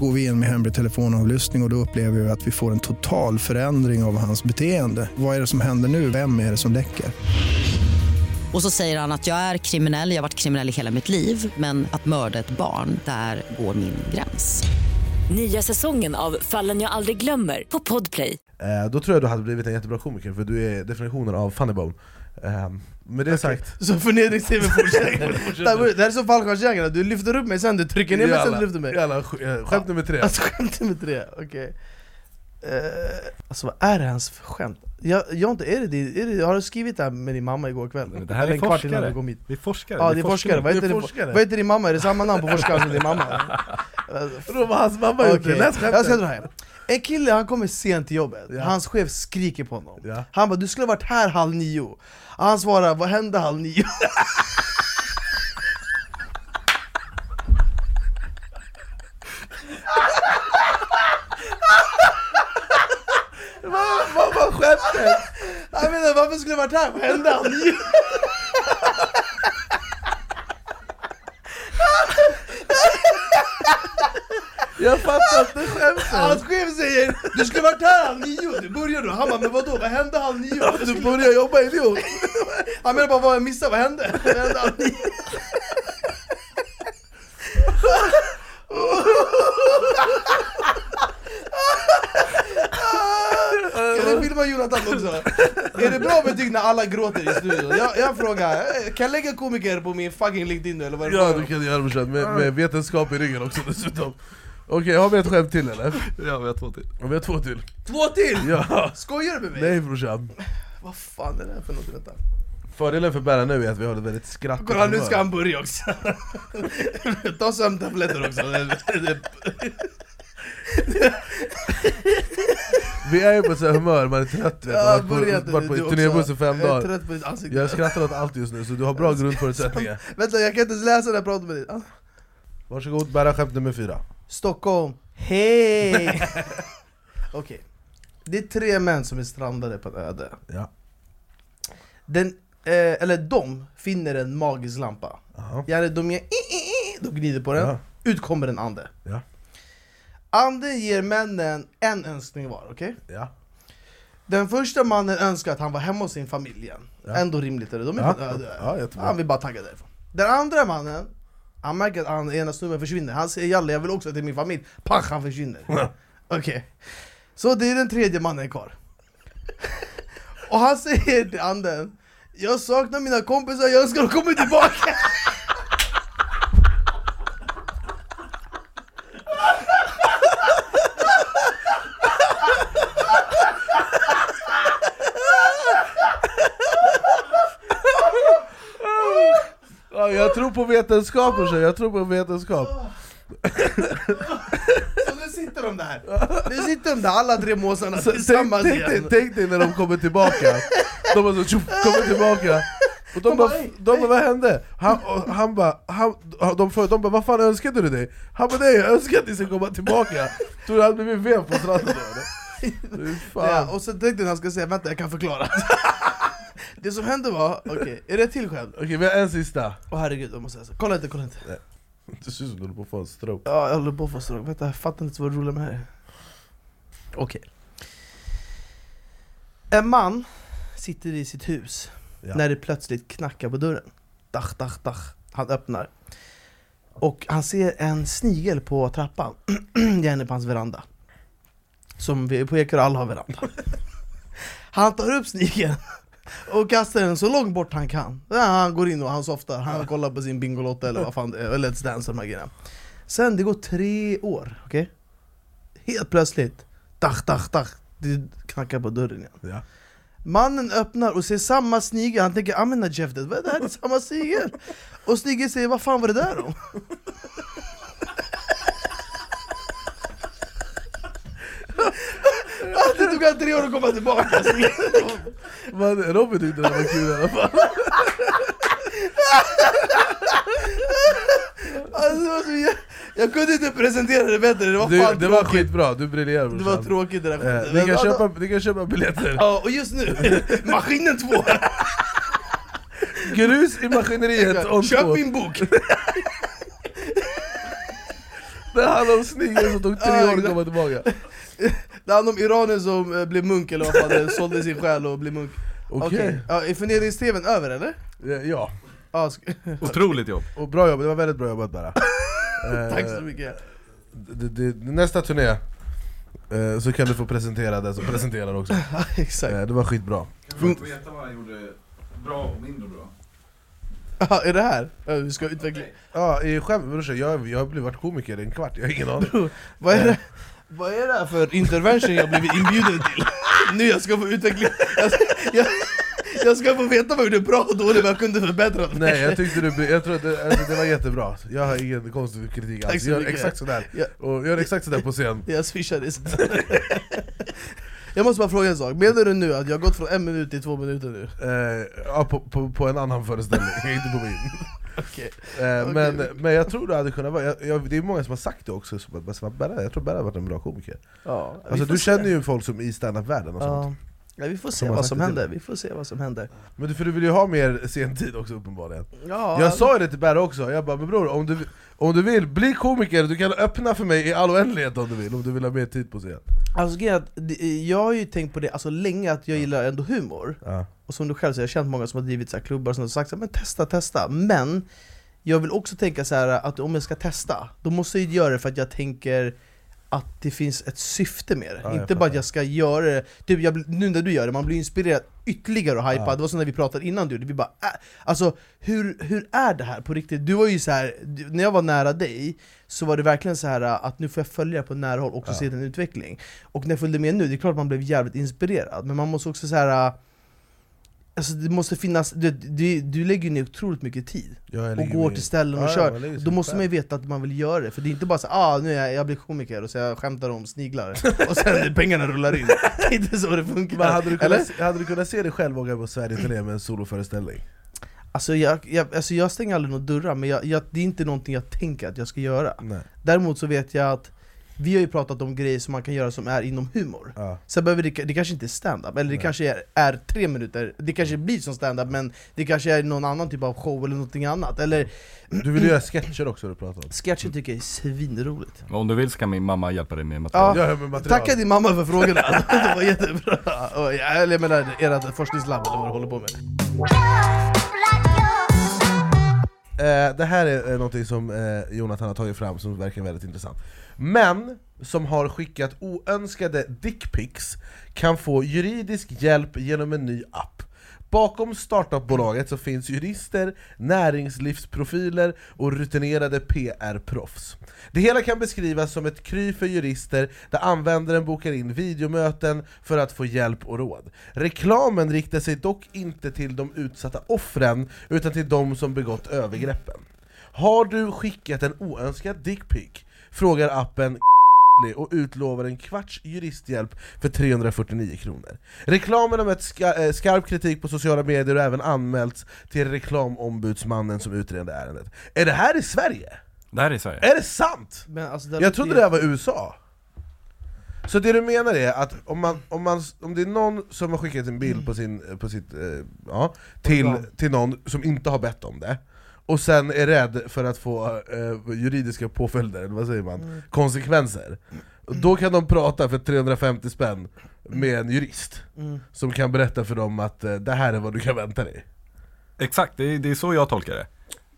Går vi in med hemlig telefonavlyssning och, och då upplever vi att vi får en total förändring av hans beteende. Vad är det som händer nu? Vem är det som läcker? Och så säger han att jag är kriminell, jag har varit kriminell i hela mitt liv men att mörda ett barn, där går min gräns. Nya säsongen av Fallen jag aldrig glömmer på Podplay. eh, Då tror jag du hade blivit en jättebra komiker, för du är definitionen av funny eh, Med det sagt, Så förnedrings-tv fortsätter Det här- är som fallskärmsjägarna, du lyfter upp mig sen, du trycker ner mig sen du lyfter mig jalla, sk- eh, skämt nummer tre Alltså skämt nummer tre, okej Eh, Alltså vad är det ens för skämt? Jag, jag inte, är det, är det, har du skrivit det här med din mamma igår kväll? Det här är en kvart innan forskare. du kom hit? Vi är forskare. Ja det är forskare, vad heter, forskare. det, vad heter din mamma? Är det samma namn på forskaren som din mamma? Då var hans mamma gjort det, läs jag ska skämtet! En kille han kommer sent till jobbet, Ja. hans chef skriker på honom Ja. Han bara 'du skulle ha varit här halv nio' Han svarar 'vad hände halv nio?' Vad vad var skämtet? Han menar varför skulle jag varit här? Vad hände halv nio? Jag fattar inte skämtet! Hans chef säger du skulle varit här halv nio, du började då. Han bara men vadå, vad hände halv nio? Du börjar jobba idiot! Han menar bara vad jag missade, vad hände? Vad hände halv nio? Kan du filma Jonathan också? Är det bra betyg när alla gråter i studion? Jag, jag frågar, eh, kan jag lägga komiker på min fucking LinkedIn nu eller vad är det Ja du kan göra brorsan, med, med vetenskap i ryggen också dessutom Okej, har vi ett skämt till eller? Ja, vi har två till. Och vi har två till Två till! Ja! Skojar du med mig? Nej brorsan Vad fan är det här för något? Vänta. Fördelen för Berra nu är att vi har ett väldigt skrattigt Kolla nu ska han börja också. Ta sömntabletter också. Vi är ju på sånt här humör, man är trött vet, Ja, man har varit på, du turnébuss i fem Jag är dagar trött på ditt ansikte. Jag skrattar åt allt just nu, så du har bra grundförutsättningar Vänta jag kan inte ens läsa när jag pratar med dig. Ah. Varsågod, Berra skämt nummer fyra Stockholm, hej! Okej. Det är tre män som är strandade på ett öde. Ja. Den, eh, eller de finner en magisk lampa. Aha. Ja, de, gör, i, i, i, de gnider på den, Ja. ut kommer en ande. Ja. Anden ger männen en önskning var, okej? Ja. Den första mannen önskar att han var hemma hos sin familj igen. Ja. Ändå rimligt är det, de är Ja. på ett öde. Ja, han vill bara tagga därifrån. Den andra mannen, han märker att han, ena snubben försvinner. Han säger jalla jag vill också till min familj. Pach, han försvinner. Okej. Så det är den tredje mannen kvar. Och han säger till anden Jag saknar mina kompisar, jag önskar de kommer tillbaka. Ja, jag tror på vetenskap brorsan, jag tror på vetenskap Så nu sitter de där. Nu sitter de där alla tre måsarna Så, tillsammans tänk, dig, igen. tänk dig när de kommer tillbaka, de bara så tjoff, kommer tillbaka och de, bara, bara, "Hej, de bara vad hände? Han, och han bara, han, de, för, de bara vad fan önskade du dig? Han bara nej jag önskar att ni ska komma tillbaka Tror du han blivit vev på stranden då eller? Fy Fan. Ja, och så tänkte jag att han ska säga vänta jag kan förklara. Det som hände var, okej, är det ett till skämt? Okej vi har en sista Åh herregud, jag måste säga så. Kolla inte, kolla inte. Det ser ut som du håller på att få en stroke Ja, jag håller på att få stroke. Vänta, jag fattar inte vad det roliga med det här är. Okej. En man sitter i sitt hus Ja. när det plötsligt knackar på dörren. Dach, dach, dach. Han öppnar. Och han ser en snigel på trappan, gärna på hans veranda. Som vi på Ekerö alla har veranda. Han tar upp snigeln och kastar den så långt bort han kan. Ja, han går in och han softar, han kollar på sin Bingolotto eller vad fan det är, eller Let's Dance de här grejerna. Sen det går tre år, okej? Helt plötsligt, dach, dach, dach, det knackar på dörren igen. ja. Mannen öppnar och ser samma snigel, han tänker använda käftet, vad är det här? Det är samma snigel! Och snigeln säger, vad fan var det där om? Det tog han tre år att komma tillbaka! Men Robin tyckte det var kul i alla fall Alltså, det var så jä- jag kunde inte presentera det bättre, det var du, fan Det var tråkigt. skitbra, du briljerar Det brorsan var tråkigt det där eh, ni, kan Men- köpa, ni kan köpa biljetter Ja, och just nu, maskinen 2! Grus i maskineriet on Köp tour. min bok! Det handlar om snigeln som tog tre Ja, år att exakt. komma tillbaka Det handlar om iranen som eh, blev munk eller vad fan det är, sålde sin själ och blev munk. Okej, ja, är förnedrings-tvn över eller? Eh, ja, Ja, sk- Otroligt jobb. och bra jobbat, det var väldigt bra jobbat bara. Eh, tack så mycket. det, det, Nästa turné eh, så kan du få presentera den som presenterar också. Ja, Exakt, Eh, Det var skitbra. Kan få veta vad han gjorde bra och mindre bra? ja, är det här? Ja, vi ska utveckla Ja, i skämt brorsan, jag, jag har blivit varit komiker i en kvart, jag har ingen aning. Vad är det, vad är det här för intervention jag blivit inbjuden till? Nu jag ska få utveckla, jag, jag, jag ska få veta vad jag gjorde bra och dåligt, vad jag kunde förbättra Nej jag tyckte du, jag tror att det, alltså, det var jättebra, jag har ingen konstig kritik alls, så gör exakt sådär, Ja. och gör exakt sådär på scen Jag swishade istället. Jag måste bara fråga en sak, menar du nu att jag har gått från en minut till två minuter nu? Eh, ja, på, på, på en annan föreställning, inte på min Eh, men, men jag tror det hade kunnat vara, jag, jag, det är många som har sagt det också, som som Berra, jag tror Berra har varit en bra komiker. Ja, Alltså du känner ju folk som i standup-världen och sånt Ja. Vi får se vad som händer, vi får se vad som händer. Men du, för du vill ju ha mer sentid också uppenbarligen. Ja, Jag sa ju det till Berra också, jag bara men bror om du, om du vill bli komiker, du kan öppna för mig i all oändlighet om du vill, om du vill ha mer tid på scen. Alltså att jag har ju tänkt på det alltså, länge att jag gillar ändå humor. Ja. Och som du själv säger, jag har känt många som har drivit så här klubbar har sagt så här, men testa, testa. Men jag vill också tänka så här att om jag ska testa, då måste jag göra det för att jag tänker att det finns ett syfte med det, Ja, inte bara att jag ska göra det typ jag, Nu när du gör det, man blir inspirerad ytterligare och hypad, Ja. det var som när vi pratade innan du, vi bara äh, Alltså hur, hur är det här på riktigt? Du var ju så här, när jag var nära dig så var det verkligen så här att nu får jag följa det på nära håll och också Ja. se din utveckling Och när jag följde med nu, det är klart att man blev jävligt inspirerad, men man måste också så här. Alltså det måste finnas, du, du, du lägger ner otroligt mycket tid Ja, och går till ställen och Ja, kör, då måste man ju veta att man vill göra det, för det är inte bara så ah nu är jag, jag blir komiker och så jag skämtar om sniglar, och sen pengarna rullar in. Det är inte så det funkar, Men hade du, eller? kunnat, hade du kunnat se dig själv åka på Sverige-turné med en soloföreställning? Alltså jag, jag, alltså jag stänger aldrig några dörrar, men jag, jag, det är inte någonting jag tänker att jag ska göra. Nej. Däremot så vet jag att vi har ju pratat om grejer som man kan göra som är inom humor Ja. Sen behöver det, det kanske inte är stand-up, eller det Nej. kanske är, är tre minuter, det kanske blir som stand-up men det kanske är någon annan typ av show eller någonting annat Eller Du vill göra sketcher också du pratar om? sketcher tycker jag är svinroligt Om du vill så kan min mamma hjälpa dig med material. Ja, med material. Tacka din mamma för frågorna, det var jättebra! Eller jag menar ert forskningslabb eller vad du håller på med Eh, det här är eh, någonting som eh, Jonathan har tagit fram som verkar väldigt intressant. Män som har skickat oönskade dickpics kan få juridisk hjälp genom en ny app. Bakom startupbolaget så finns jurister, näringslivsprofiler och rutinerade PR-proffs. Det hela kan beskrivas som ett kry för jurister där användaren bokar in videomöten för att få hjälp och råd. Reklamen riktar sig dock inte till de utsatta offren utan till de som begått övergreppen. Har du skickat en oönskad dickpic? Frågar appen och utlovar en kvarts juristhjälp för 349 kronor. Reklamen har mött ska, eh, skarp kritik på sociala medier och även anmälts till reklamombudsmannen som utreder ärendet. Är det här i Sverige? Det här är i Sverige. Är det sant? men alltså, det Jag trodde det här var USA. Så det du menar är att om, man, om, man, om det är någon som har skickat en bild på, sin, på sitt, eh, ja, till, till någon som inte har bett om det, och sen är rädd för att få eh, juridiska påföljder, eller vad säger man, Mm. konsekvenser, då kan de prata för 350 spänn med en jurist, Mm. som kan berätta för dem att eh, det här är vad du kan vänta dig. Exakt, det är, det är så jag tolkar det.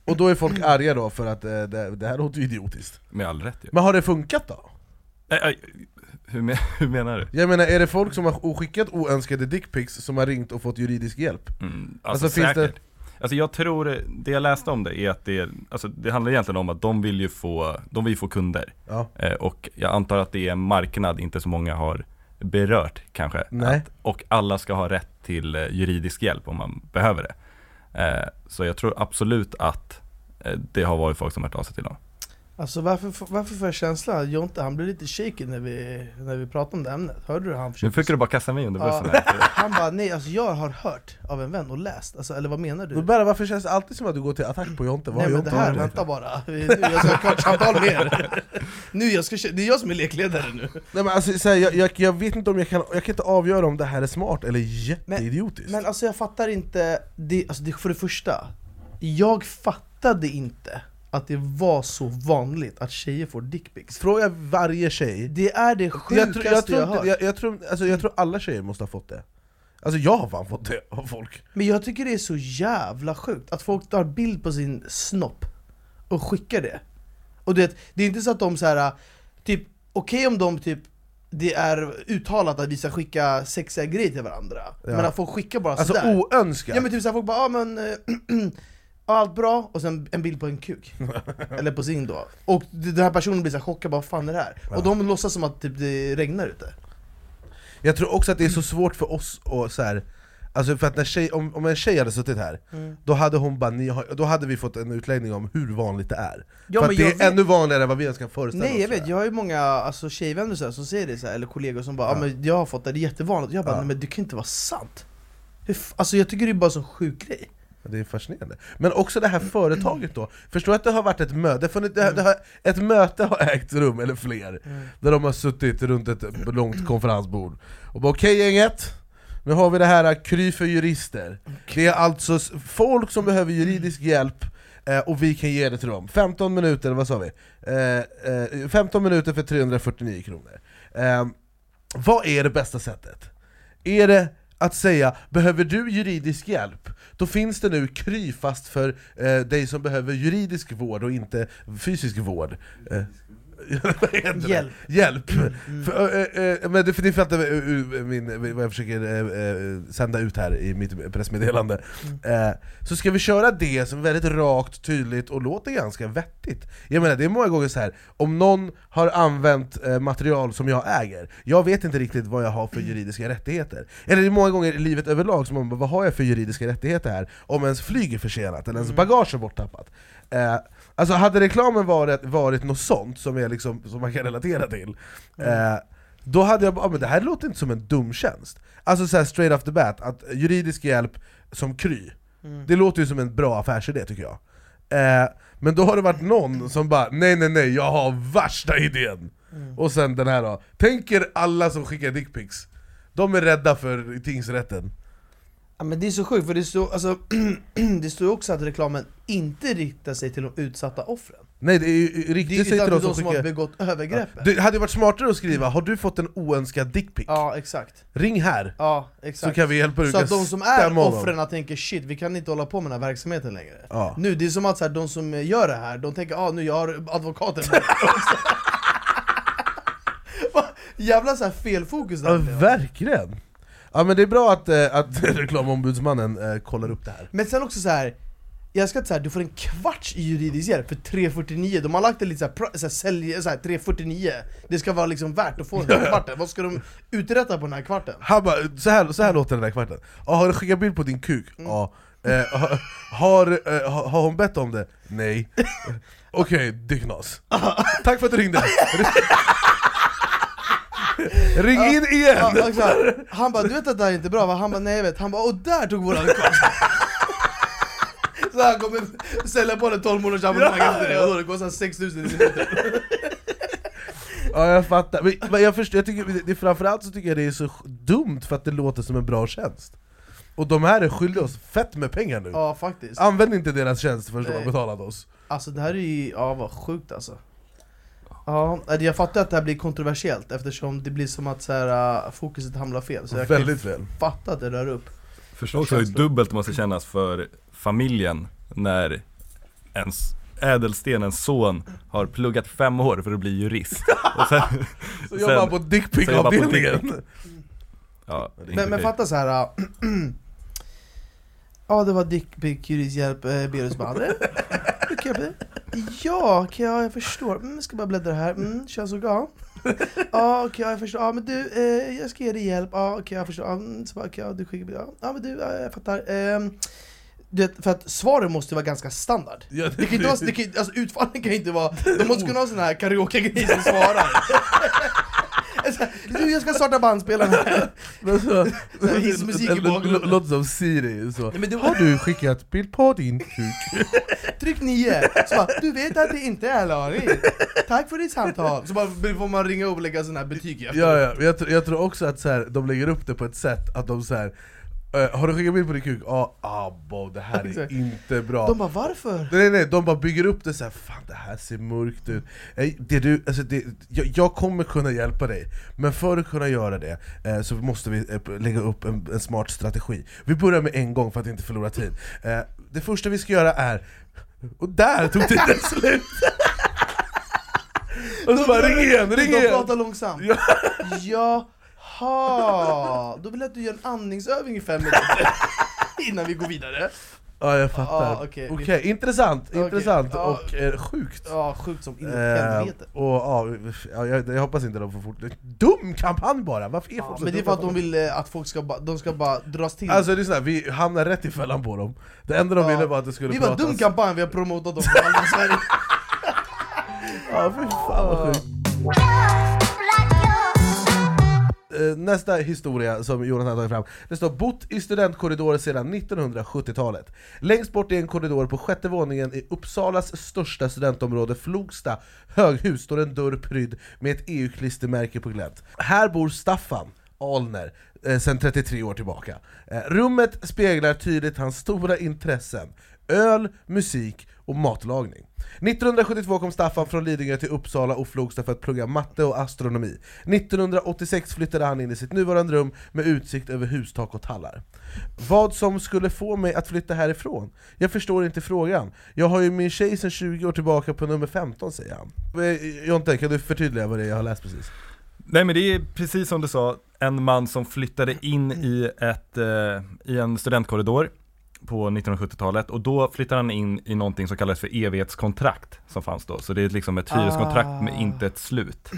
Och då är folk arga då för att eh, det, det här låter ju idiotiskt. Med all rätt ju. Men har det funkat då? Äh, äh, hur, men, hur menar du? Jag menar, är det folk som har skickat oönskade dickpics som har ringt och fått juridisk hjälp? Mm, alltså, Alltså, finns det- säkert. Alltså jag tror, det jag läste om det är att det, alltså det handlar egentligen om att de vill ju få, de vill få kunder. Ja. Eh, och jag antar att det är en marknad inte så många har berört kanske. Nej. Att, och alla ska ha rätt till eh, juridisk hjälp om man behöver det. Eh, så jag tror absolut att eh, det har varit folk som har hört av sig till dem. Alltså varför, varför får jag känslan att Jonte han blev lite shaky när vi, när vi pratade om det ämnet? Hörde du hur han Nu försökte fick du bara kasta mig under Ja. bussen här. Han bara nej, alltså jag har hört av en vän och läst, alltså, eller vad menar du? Men bara, varför känns det alltid som att du går till attack på Jonte? Vad Nej men det här, gjort? vänta bara, nu, jag ska ha klart samtal med er Nu jag ska, det är jag som är lekledare nu Nej, men alltså, så här, jag, jag, jag vet inte om jag kan, jag kan inte avgöra om det här är smart eller jätteidiotiskt Men alltså jag fattar inte, det, alltså det, för det första Jag fattade inte att det var så vanligt att tjejer får dickpics. Fråga varje tjej. Det är det jag, sjukaste jag, jag, tror, har. hört jag, jag, tror, alltså, jag tror alla tjejer måste ha fått det. Alltså jag har fan fått det av folk. Men jag tycker det är så jävla sjukt att folk tar bild på sin snopp och skickar det. Och du vet, det är inte så att de så här typ, okej om de typ det är uttalat att vi ska skicka sexiga grejer till varandra. Men att folk skickar bara Alltså sådär. oönskat Ja men typ såhär, folk bara ah, men eh, allt bra, och sen en bild på en kuk. Eller på sin då. Och den här personen blir så chockad, bara vad fan är det här? Och de låtsas som att typ, det regnar ute. Jag tror också att det är så svårt för oss att så här, Alltså för att när tjej, om, om en tjej hade suttit här, Mm. då hade hon bara, ni har, då hade vi fått en utläggning om hur vanligt det är. Ja, För att det jag är vet- ännu vanligare än vad vi ens kan föreställa Nej jag oss vet, jag har ju många alltså, tjejvänner så här, som säger det så här, eller kollegor som bara Ja. ah, men jag har fått det, det är jättevanligt. Jag bara Ja. nej men det kan inte vara sant. Alltså jag tycker det är bara en sån sjuk grej Det är fascinerande. Men också det här företaget då, förstå att det har varit ett möte, funnits- det, det har, ett möte har ägt rum, eller fler, där de har suttit runt ett långt konferensbord och bara okej gänget, Nu har vi det här Kry för jurister. Det är alltså folk som behöver juridisk hjälp eh, och vi kan ge det till dem. 15 minuter, vad sa vi? Eh, eh, 15 minuter för 349 kronor. Eh, vad är det bästa sättet? Är det att säga behöver du juridisk hjälp? Då finns det nu Kry fast för eh, dig som behöver juridisk vård och inte fysisk vård. Eh, Hjälp. Hjälp! För, eh, eh, men det, för ni fattar eh, min, vad jag försöker sända ut här i mitt pressmeddelande. Eh, så ska vi köra det som är väldigt rakt, tydligt och låter ganska vettigt. Jag menar det är många gånger så här. om någon har använt eh, material som jag äger, jag vet inte riktigt vad jag har för juridiska rättigheter. Eller det är många gånger i livet överlag som man bara, vad har jag för juridiska rättigheter här? Om ens flyg är försenat, eller ens bagage är borttappat. Eh, alltså hade reklamen varit, varit något sånt som, är liksom, som man kan relatera till, eh, då hade jag bara, ah, men det här låter inte som en dum tjänst. Alltså så här straight off the bat, att juridisk hjälp som Kry, det låter ju som en bra affärsidé tycker jag. Eh, men då har det varit någon som bara nej nej nej, jag har värsta idén! Och sen den här då, tänker alla som skickar dickpics, de är rädda för tingsrätten. Ja, men det är så sjukt, för det står, alltså, det står ju också att reklamen inte riktar sig till de utsatta offren. Nej det är ju riktigt sig till de som, som har skickar... begått övergreppet. Det hade varit smartare att skriva 'Har du fått en oönskad dickpic? Ja, exakt. Ring här' Ja, exakt. Så kan vi hjälpa dig, Så att de som är offren tänker shit, vi kan inte hålla på med den här verksamheten längre. Ja. Nu, det är som att så här, de som gör det här, de tänker ah, nu jag har advokaten? Jävla så här felfokus Ja, där. verkligen! Ja men det är bra att, eh, att reklamombudsmannen eh, kollar upp det här. Men sen också så här. Jag ska inte säga du får en kvarts juridisk hjälp för 349, de har lagt det lite såhär, såhär, sälj, såhär 349 Det ska vara liksom värt att få den här kvarten, vad ska de uträtta på den här kvarten? Han bara, så här, så här låter den där kvarten. Ja, har du skickat bild på din kuk? Mm. Ja. Eh, har, eh, har, hon bett om det? Nej. Okej, dicknas. Tack för att du ringde. Ring in igen! Ja. Han bara 'du vet att det här är inte bra va?' Han bara 'nej jag vet' Han bara 'och där tog våran advokat' Så han kommer sälja på en 12 månaders abonnemang efter det, och då det kostar 6000 i minuten Ja jag fattar, men, jag förstår, jag tycker, det, det, framförallt så tycker jag det är så dumt för att det låter som en bra tjänst. Och de här är skyldiga oss fett med pengar nu. Ja faktiskt. Använd inte deras tjänst förrän de har betalat oss. Alltså det här är ju, ja vad sjukt alltså. Ja, jag fattar att det här blir kontroversiellt eftersom det blir som att så här, äh, fokuset hamnar fel. Så jag Väldigt kan fel. fatta att det rör upp Förstå också hur dubbelt måste kännas för familjen när ens ädelstenens son har pluggat fem år för att bli jurist och sen, Så jobbar han på dickpic-avdelningen på ja, Men, men fatta så här. äh, Ja det var dickpic, jurishjälp, eh, Berus bara "Det- det kan jag bli." Ja, ja, jag förstår. Mm, jag ska bara bläddra här. Mm, könsorgan. Ja, okej, ja, jag förstår. Ja, men du, eh, jag ska ge dig hjälp. Ja, okej, jag förstår. Ja, mm, så bara, ja, du skickar ja. ja, men du, ja, jag fattar. Ehm, du vet, för att svaren måste vara ganska standard. Ja, Det kan inte vara, det kan, alltså utfallen kan inte vara, de måste kunna ha sån här karaoke-grej som svarar. Du, jag ska starta bandspelaren här. Hissmusik i bakgrunden. Låter som Siri så. Nej, men det var- Har du skickat bild på din kuk? Tryck 9, så bara, du vet att det inte är lagligt. Tack för ditt samtal. Så bara får man ringa och lägga sån här betyg. Ja, ja. Jag, jag tror också att så här, de lägger upp det på ett sätt att de så här. "Eh, har du skickat bild på din kuk? Ja, ah, bo, det här är inte bra De bara, varför? Nej nej, de bara bygger upp det så här, fan det här ser mörkt ut Eh, det du, alltså det, jag, jag kommer kunna hjälpa dig, men för att kunna göra det eh, så måste vi eh, lägga upp en, en smart strategi Vi börjar med en gång för att inte förlora tid eh, Det första vi ska göra är, och där tog tiden slut! och så bara ring igen, ring De igen! pratar långsamt. Ja. Jaha, då vill jag att du gör en andningsövning i fem minuter. Innan vi går vidare. Ja jag fattar, Ja, okej, okej. intressant, Okej, intressant ja. och eh, sjukt Ja, sjukt som in Eh, och, ja, ja, jag, jag hoppas inte de får fort... Dum kampanj bara! Varför är folk så men det är för att de vill eh, att folk ska bara, de ska bara dras till. Alltså det är sådär, vi hamnar rätt i fällan på dem Det enda de ville var att det skulle det var en pratas dum kampanj vi har promotat dem för alla Sverige. Ja fy fan vad sjukt Nästa historia som Jonathan har tagit fram, det står 'Bott i studentkorridor sedan 1970-talet' Längst bort i en korridor på sjätte våningen i Uppsalas största studentområde Flogsta höghus står en dörr prydd med ett EU-klistermärke på glänt. Här bor Staffan, Alner eh, sedan 33 år tillbaka. Eh, rummet speglar tydligt hans stora intressen, öl, musik och matlagning. 1972 kom Staffan från Lidingö till Uppsala och Flogsta för att plugga matte och astronomi. 1986 flyttade han in i sitt nuvarande rum med utsikt över hustak och tallar. Vad som skulle få mig att flytta härifrån? Jag förstår inte frågan. Jag har ju min tjej sedan 20 år tillbaka på nummer 15 säger han. Eh, Jonte, kan du förtydliga vad det är jag har läst precis? Nej men det är precis som du sa, en man som flyttade in i, ett, eh, i en studentkorridor på 1970-talet och då flyttade han in i någonting som kallades för evighetskontrakt som fanns då. Så det är liksom ett hyreskontrakt med Ah. inte ett slut.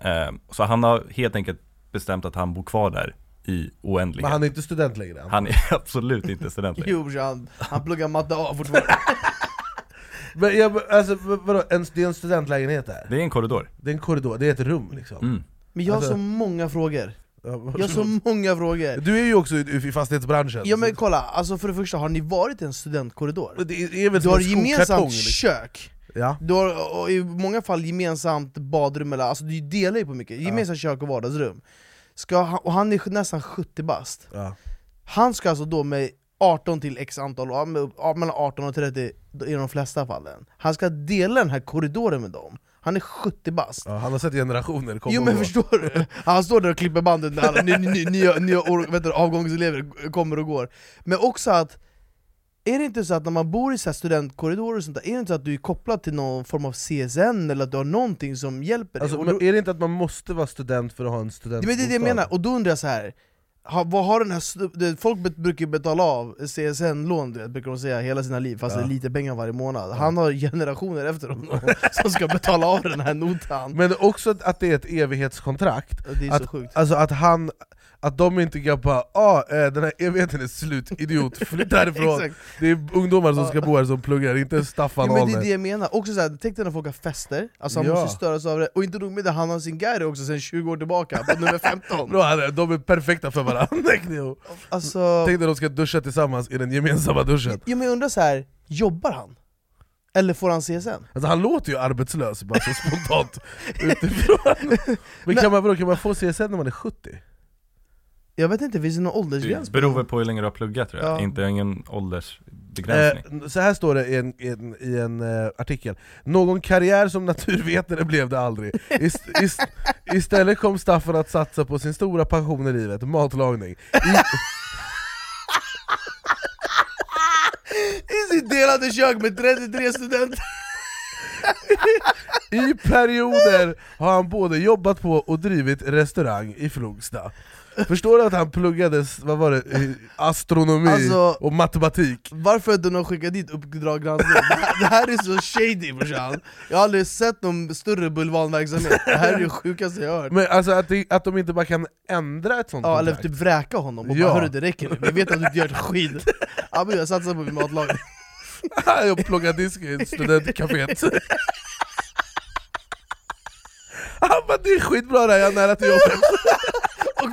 Eh, så han har helt enkelt bestämt att han bor kvar där i oändlighet. Men han är inte student längre än. Han är absolut inte student längre. Jo han, han pluggar matte A fortfarande Men jag, alltså, vadå, en, det är en studentlägenhet där? Det är en korridor. Det är en korridor, det är ett rum liksom? Mm. Men jag har Alltså- så många frågor Jag har så många frågor. Du är ju också i, fastighetsbranschen. Ja men kolla, alltså för det första, har ni varit i en studentkorridor? Det är väl Du har en gemensamt liksom. kök. Ja. Du har och i många fall gemensamt badrum, eller, alltså du delar ju på mycket, gemensamt kök och vardagsrum. Ska Och han är nästan 70 bast. Ja. Han ska alltså då med 18 till x antal, ja, ja, mellan 18 och 30 i de flesta fallen. Han ska dela den här korridoren med dem Han är 70 bast Ja, han har sett generationer komma Jo men och förstår du? Han står där och klipper bandet när alla ny, ny, nya, nya år, vet du, avgångselever kommer och går Men också att, är det inte så att när man bor i så här studentkorridorer och sånt där, är det inte så att du är kopplad till någon form av CSN eller att du har någonting som hjälper dig? Alltså, då, är det inte att man måste vara student för att ha en det studentbostad? är det jag menar, och då undrar jag så här. Ha, vad har den här, det- folk bet- brukar betala av CSN-lån brukar de säga hela sina liv, fast Ja. det är lite pengar varje månad. Han har generationer efter honom som ska betala av den här notan. Men också att- det är ett evighetskontrakt, Det är så att, sjukt. alltså att han att de inte kan bara ah, eh, den här evigheten är slut, idiot, flytt härifrån. Det är ungdomar som ska bo här som pluggar, inte Staffan Ja, men det är det jag menar, också såhär, tänk dig när folk har fester, alltså han Ja. måste störas av det, och inte nog med det, han har sin Gary också sen 20 år tillbaka, på nummer 15 Bro, han är- De är perfekta för varandra Kneo. Alltså, Tänk när de ska duscha tillsammans i den gemensamma duschen ja, men jag undrar så här, jobbar han? Eller får han CSN? Alltså han låter ju arbetslös bara så spontant utifrån Men kan man, kan man få CSN när man är 70? Jag vet inte, finns det någon åldersgräns? Det beror väl på hur länge du har pluggat tror jag, Ja. inte ingen åldersbegränsning. Eh, så här står det i en, i en, i en eh, artikel Någon karriär som naturvetare blev det aldrig Ist, ist, Istället kom Staffan att satsa på sin stora passion i livet, matlagning I, I sitt delade kök med 33 studenter! I perioder har han både jobbat på och drivit restaurang i Flogsta Förstår du att han pluggade, vad var det, astronomi Alltså- och matematik? Varför har de skickat dit Uppdrag granskning? Det här, det här är så shady brorsan! Jag har aldrig sett någon större bulvanverksamhet, det här är det sjukaste jag hört Men alltså att, det, att de inte bara kan ändra ett sånt Ja, eller kontrakt typ vräka honom och Ja. bara hörru det räcker nu, vi vet att du inte gör ett skit Ja men jag satsar på min matlagning Jag pluggar disk i studentcaféet Han bara 'det är skitbra där, jag är nära till jobbet'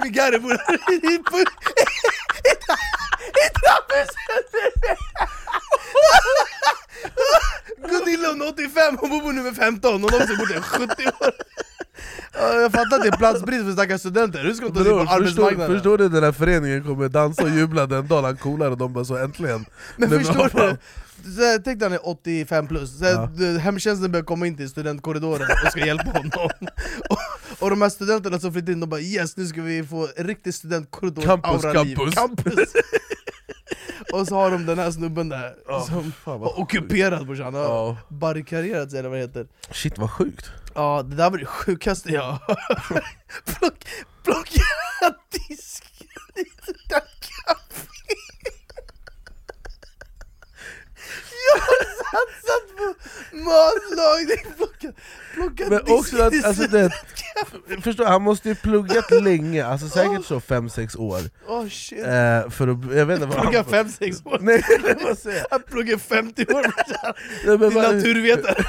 Min Gary bor i, i, i trapphuset! Gunilla hon är 85, hon bor på nummer 15, hon har också bott där i 70 år Ja, Jag fattar att det är platsbrist för stackars studenter, hur ska de ta sig på Bror, förstår, arbetsmarknaden? förstår du den här föreningen kommer dansa och jubla den dagen han coolar och de bara så äntligen Men Nej, förstår du? Så här, Tänk dig han är 85 plus, så här, Ja. hemtjänsten börjar komma in till studentkorridoren och ska hjälpa honom och, de här studenterna som flyttar in, de bara yes nu ska vi få riktig studentkorridor Campus, aura-liv." campus. campus. Och så har de den här snubben där Ja, som fan har ockuperat brorsan, har Ja. barrikaderat sig eller vad det heter Shit vad sjukt Ja det där var det sjukaste jag har Plock, Plocka disken i det där café Satsat på matlagning, plocka, plocka Men också att, alltså det, förstår, han måste ju pluggat länge, alltså säkert så 5-6 år. Oh shit. Eh, För att, jag vet inte vad Plugga han... 5-6 år? Nej, jag? Han pluggar 50 år? Nej, men Till naturvetare.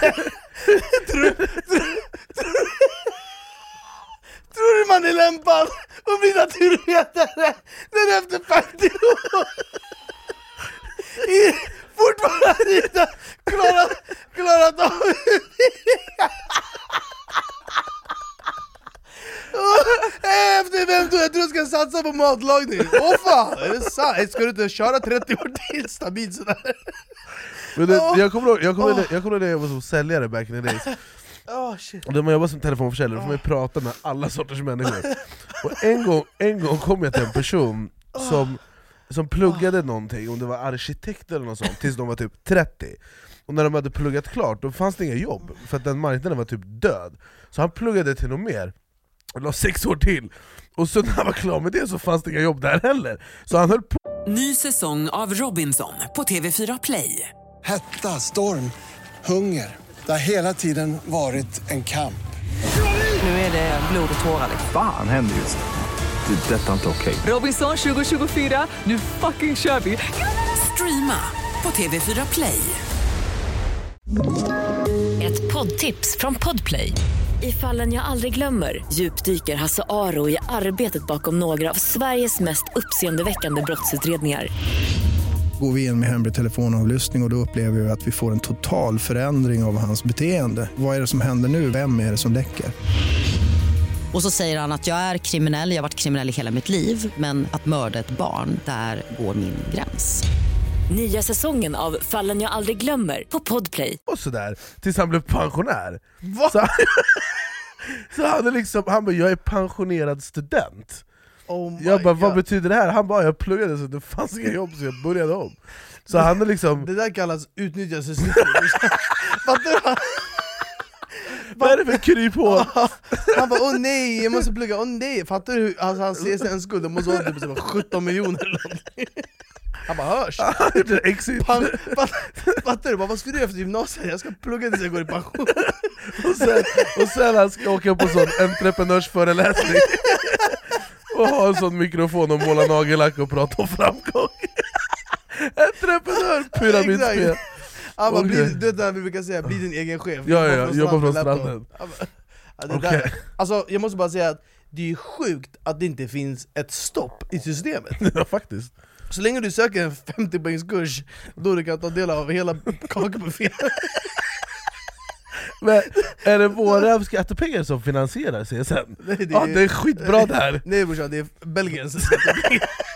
Tror, tror, tror, tror du man är lämpad att bli naturvetare när efter 50 år fortfarande inte klarat, klarat av Efter 50 år, jag tror jag ska satsa på matlagning! Åh fan! Är det sant? Ska du inte köra 30 år till stabilt sådär? Men det, jag kommer ihåg, jag kommer ihåg, jag kommer ihåg när jag var som säljare back in the days Oh, shit. När man jobbar som telefonförsäljare får man prata med alla sorters människor Och en gång, en gång kom jag till en person som, som pluggade någonting, om det var arkitekt eller något sånt, tills de var typ 30 Och när de hade pluggat klart, då fanns det inga jobb, för att den marknaden var typ död Så han pluggade till något mer, och la sex år till Och så när han var klar med det så fanns det inga jobb där heller Så han höll på Ny säsong av Robinson på TV4 Play. Hetta, storm, hunger. Det har hela tiden varit en kamp. Nu är det blod och tårar. liksom. Fan händer just nu. Det. Detta är inte okej. Robinson 2024, nu fucking kör vi! Streama på TV4 Play. Ett poddtips från Podplay. I fallen jag aldrig glömmer djupdyker Hasse Aro i arbetet bakom några av Sveriges mest uppseendeväckande brottsutredningar. Går vi in med hemlig telefonavlyssning och, och då upplever vi att vi får en total förändring av hans beteende. Vad är det som händer nu? Vem är det som läcker? Och så säger han att jag är kriminell, jag har varit kriminell i hela mitt liv men att mörda ett barn, där går min gräns. Nya säsongen av Fallen jag aldrig glömmer på Podplay. och sådär, tills han blev pensionär Va? Så han, så han, är liksom, han bara 'jag är pensionerad student' Oh my Jag bara 'vad God. betyder det här?' Han bara 'jag pluggade så det fanns inga jobb så jag började om' Så han är liksom, Det där kallas Fattar du? Vad är det för kryphål? Han bara åh nej, jag måste plugga, åh nej! Fattar du hur alltså, hans CSN-skuld, det måste vara typ så här 17 miljoner eller någonting Han bara hörs! Han en exit Pan, fatt, fattar du? Bara, vad ska du göra efter gymnasiet? Jag ska plugga tills jag går i pension och sen, och sen han ska åka på sån entreprenörsföreläsning Och ha en sån mikrofon och måla nagellack och prata om framgång Entreprenör, pyramidspel Han bara, Okej. bli, du vet när vi brukar säga, bli din egen chef Ja, ja, jobba från stranden. Ja, det där, alltså, Jag måste bara säga att det är sjukt att det inte finns ett stopp i systemet Ja faktiskt Så länge du söker en 50 poängs kurs, då du kan ta del av hela kakbuffén Men är det våra skattepengar som finansierar CSN? Nej, det Ja det är skitbra det här! Nej brorsan, det är Belgiens skattepengar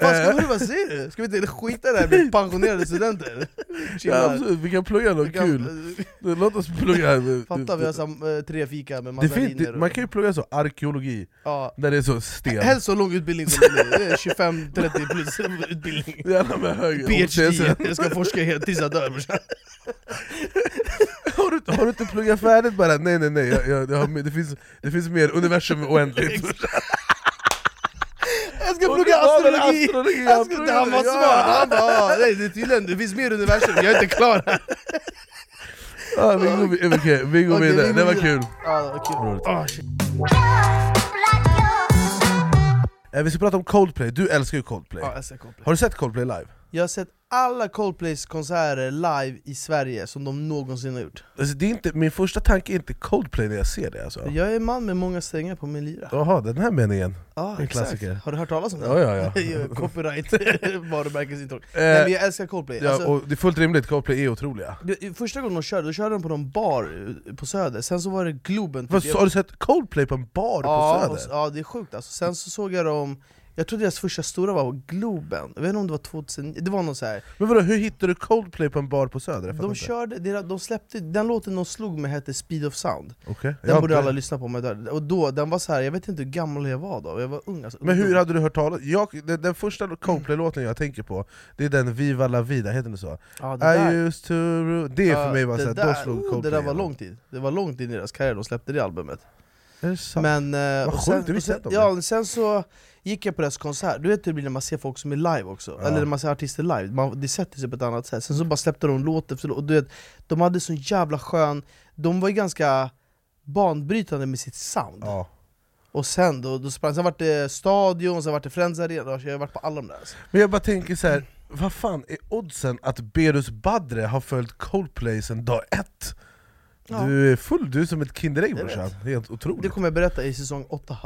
Fan, ska Eh. vi, vad säger du? Ska vi inte skita i det här med pensionerade studenter? Ja, absolut, vi kan plugga något kan- kul. Låt oss plugga Fatta vi har sam, eh, tre fika med det mandariner det, och- Man kan ju plugga så, arkeologi, ja. där det är så sten. Helst så lång utbildning som möjligt, det är 25-30 plus utbildning. Gärna med hög PhD, jag ska forska helt tills jag dör brorsan. Har, du, har du inte pluggat färdigt bara? Nej nej nej, jag, jag, har, det, finns, det finns mer, universum är oändligt Jag ska Och plugga det var väl astrologi! astrologi, Jag jag ska, pluggade, han var ja. smart, han bara ah, nej, det är tydligen, det finns mer universum, jag är inte klar här ja, vi, går, vi, okej, vi går vidare, vi går det var vidare. kul Ja, det var kul. Roligt. Ah. Eh, Vi ska prata om Coldplay, du älskar ju Coldplay. Har du sett Coldplay live? Jag har sett alla Coldplays konserter live i Sverige som de någonsin har gjort Alltså, det är inte, min första tanke är inte Coldplay när jag ser det alltså. Jag är en man med många strängar på min lyra Jaha, den här meningen Ja, En klassiker. Har du hört talas om det? Ja, ja, ja. Copyright, varumärkesintrång Eh, Nej men jag älskar Coldplay Ja, alltså, och det är fullt rimligt, Coldplay är otroliga Första gången de körde, då körde de på någon bar eh, på Söder, sen så var det Globen typ. Har du sett Coldplay på en bar ja, på och- Söder? ja det är sjukt alltså, sen så såg jag dem jag tror deras första stora var Globen, jag vet inte om det var 2009, det var någon så här. Men vadå, hur hittade du Coldplay på en bar på Söder? De körde, de, de släppte, den låten de slog med hette Speed of Sound Okej, Den jag borde har alla lyssna på, och då, den var så här, jag vet inte hur gammal jag var då, jag var ung alltså, Men hur hade du hört talas jag, den, den första Coldplay-låten jag tänker på, det är den Viva la vida, heter den så? ja, det I used to Det för ja, mig var det såhär, då slog oh, Coldplay Det där var igenom. lång tid, det var långt in i deras karriär de släppte det albumet Är det? Men, eh, och sjukt, sen, det och visste inte om ja, men sen så gick jag på deras konsert, du vet hur det blir när man ser folk som är live också, Ja. eller när man ser artister live, man, det sätter sig på ett annat sätt Sen så bara släppte de låt efter låt, och du vet, de hade så jävla skön, de var ju ganska banbrytande med sitt sound Ja. Och sen då, då sprang, sen vart det Stadion, sen vart det Friends Arena, jag har varit på alla de där alltså. Men jag bara tänker så här. vad fan är oddsen att Berus Badre har följt Coldplay sedan dag ett? Ja. Du är full, du är som ett Kinderägg brorsan, helt otroligt. Det kommer jag berätta i säsong 8,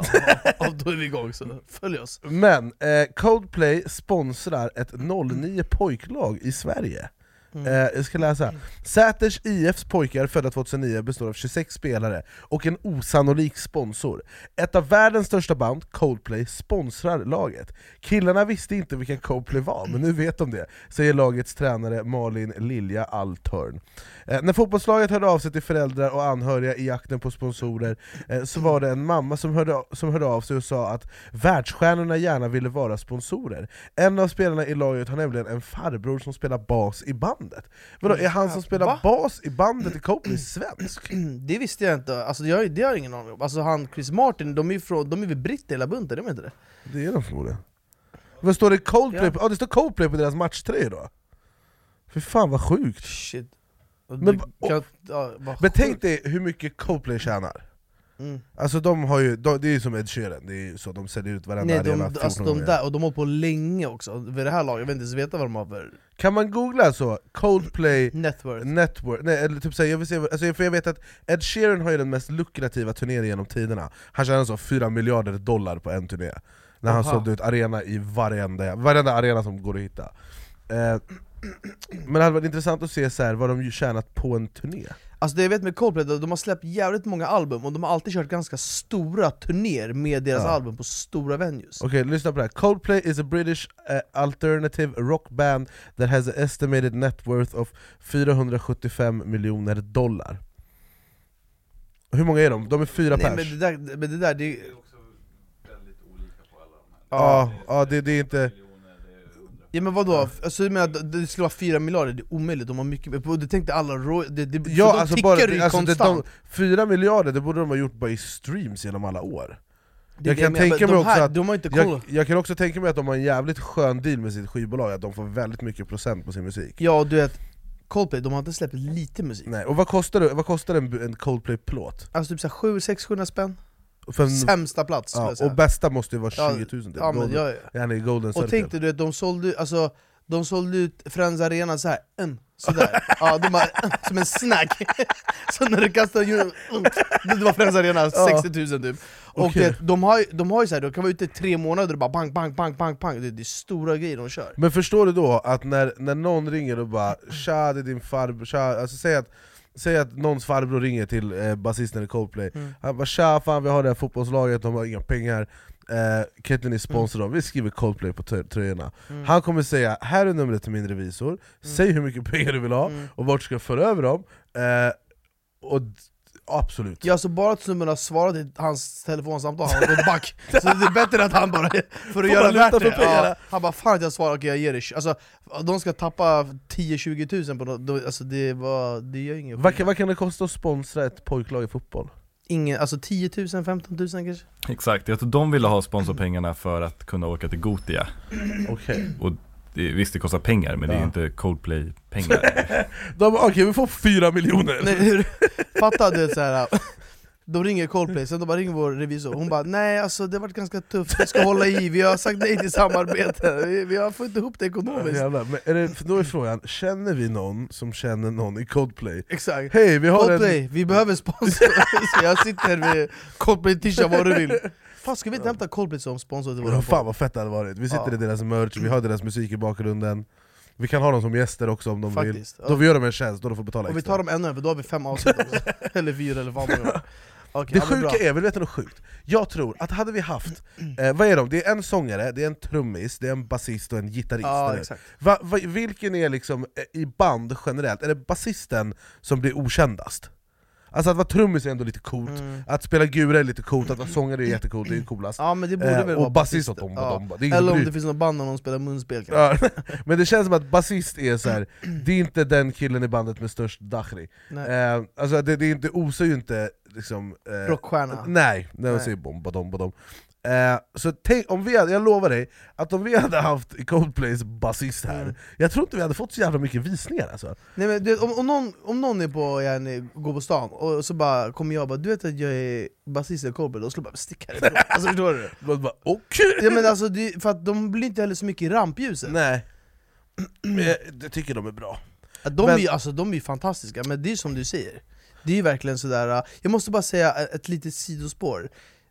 av Då är vi igång, så följ oss. Men eh, Coldplay sponsrar ett 09 pojklag i Sverige Mm. Eh, jag ska läsa. Säters IFs pojkar födda 2009 består av 26 spelare och en osannolik sponsor. Ett av världens största band, Coldplay, sponsrar laget. Killarna visste inte vilka Coldplay var, men nu vet de det, säger lagets tränare Malin Lilja Altörn. Eh, när fotbollslaget hörde av sig till föräldrar och anhöriga i jakten på sponsorer eh, så var det en mamma som hörde, som hörde av sig och sa att världsstjärnorna gärna ville vara sponsorer. En av spelarna i laget har nämligen en farbror som spelar bas i bandet. Vadå, är han som spelar Va? bas i bandet i Coldplay svensk? Det visste jag inte, alltså, jag, det har jag ingen aning om. Alltså han Chris Martin, de är ju från, de är väl britter hela bunten, är de inte det? Det är de förmodligen. Vad står det Coldplay? Ja, det står Coldplay på deras matchtröjor då? För fan vad sjukt! Shit. Men, och, kan, ja, vad men tänk sjukt. dig hur mycket Coldplay tjänar. Mm. Alltså de har ju, de, det är ju som Ed Sheeran, det är så de säljer ut varenda Nej, arena de, alltså 14 de där, och de har på länge också, vid det här laget, jag vet inte ens veta vad de har för Kan man googla så? Coldplay network Network, nej eller typ såhär, jag vill se, alltså, för jag vet att Ed Sheeran har ju den mest lukrativa turnén genom tiderna Han tjänade så 4 miljarder dollar på en turné När han Aha. sålde ut arena i varenda, varenda arena som går att hitta eh, Men det hade varit intressant att se så här, vad de ju tjänat på en turné Alltså det jag vet med Coldplay, de de har släppt jävligt många album och de har alltid kört ganska stora turnéer med deras Ja. album på stora venues Okej, lyssna på det här. Coldplay is a British uh, alternative rock band that has an estimated net worth of 475 miljoner dollar Hur många är de? De är fyra Nej pers men det där, men det där det är... Ja, ja det, det är inte... Ja men vadå? Alltså jag menar, det skulle vara 4 miljarder, det är omöjligt, de har mycket du tänkte alla roy... Det, det, Ja, de alltså tickar bara, ju alltså, det, konstant. de, fyra miljarder, det borde de ha gjort bara i streams genom alla år. Det jag det kan tänka mig också här, att, jag, jag kan också tänka mig att de har en jävligt skön deal med sitt skivbolag, att de får väldigt mycket procent på sin musik. Ja du vet, Coldplay, de har inte släppt lite musik. Nej, och vad kostar, det, vad kostar en, en Coldplay-plåt? Alltså typ 700-600 spänn, För en- sämsta plats ja, Och bästa måste ju vara 20 Ja, 000 typ. ja, men Golden, i Golden Och tänk dig de sålde, alltså, de sålde ut Friends Arena så här, mm, sådär, ja, de bara, som en snack. Så när du kastar mm, det var Friends Arena, 60 000 typ. Och Okej. det, de har ju de har ju så här, de kan vara ute i tre månader och bara bang, bang, bang, bang, bang. Det, det är stora grejer de kör. Men förstår du då att när, när någon ringer och bara 'Tja det är din farbror' alltså säg att Säg att någons farbror ringer till eh, basisten i Coldplay, Mm. han bara 'Tja fan vi har det här fotbollslaget, de har inga pengar' eh, Kan inte ni sponsra dem? Vi skriver Coldplay på trö- tröjorna Mm. Han kommer säga 'Här är numret till min revisor, säg hur mycket pengar du vill ha Mm. och vart du ska föra över dem' eh, och Absolut. Ja så bara att snubben har svarat i hans telefonsamtal, han har gått back. Så det är bättre att han bara, för att göra värt det, ja, Han bara 'Fan att jag svarar, okej jag ger dig' Alltså de ska tappa 10-20 tusen på något, då- alltså det, var, det gör ingen vad kan, vad kan det kosta att sponsra ett pojklag i fotboll? Ingen, alltså 10 000, 15 000 kanske? Exakt, jag tror de ville ha sponsorpengarna för att kunna åka till Gotia. Okej. Och det, visst det kostar pengar men det är Ja. inte Coldplay-pengar De Okej vi får fyra miljoner! Nej, hur, fatta du så här. De ringer Coldplay, sen de bara ringer vår revisor, hon bara 'Nej alltså det har varit ganska tufft, vi ska hålla i, vi har sagt nej till samarbete, vi, vi har fått inte ihop det ekonomiskt' Jävlar, men är det, då är frågan, känner vi någon som känner någon i Coldplay? Exakt Hej, vi har Coldplay, en... vi behöver sponsor, så jag sitter med Coldplay t-shirt vad du vill Fan ska vi inte hämta Coldplay som sponsor till våran fan vad fett det hade varit, vi sitter i deras merch, vi har deras musik i bakgrunden Vi kan ha dem som gäster också om de Faktiskt, vill ja. Då vi gör dem en tjänst, då de får betala Och vi extra tar dem ännu för då har vi fem avsnitt också. Eller fyra eller vad man. Okej, Det sjuka är, vill du veta något sjukt? Jag tror att hade vi haft, eh, vad är de? Det är en sångare, det är en trummis, det är en basist och en gitarrist Ja. Va, va, Vilken är liksom, eh, i band generellt, är det basisten som blir okändast? Alltså att vara trummis är ändå lite coolt, Mm. att spela gura är lite coolt, att vara sångare är jättecoolt, det är coolast Ja men det borde Eh, väl och basist och ja. Eller om det finns någon band där någon spelar munspel. Ja, men det känns som att basist är så här. det är inte den killen i bandet med störst dachri eh, Alltså det, det är inte, osar ju inte liksom, eh, Rockstjärna. Nej, när Nej. säger bom, badom, badom eh, Så tänk, om vi hade, jag lovar dig, att om vi hade haft Coldplays basist här Mm. Jag tror inte vi hade fått så jävla mycket visningar alltså. Nej, men du, om, om, någon, om någon är på, yani, går på stan och så bara kommer jag och bara 'Du vet att jag är basist i Coldplay' då skulle jag bara sticka härifrån alltså, förstår du? Man bara, Okej! Ja, men alltså, det, för att de blir inte heller så mycket i rampljuset Nej, Men jag, jag tycker de är bra De, Men- är, alltså, de är fantastiska, men det är som du säger Det är verkligen sådär, jag måste bara säga ett litet sidospår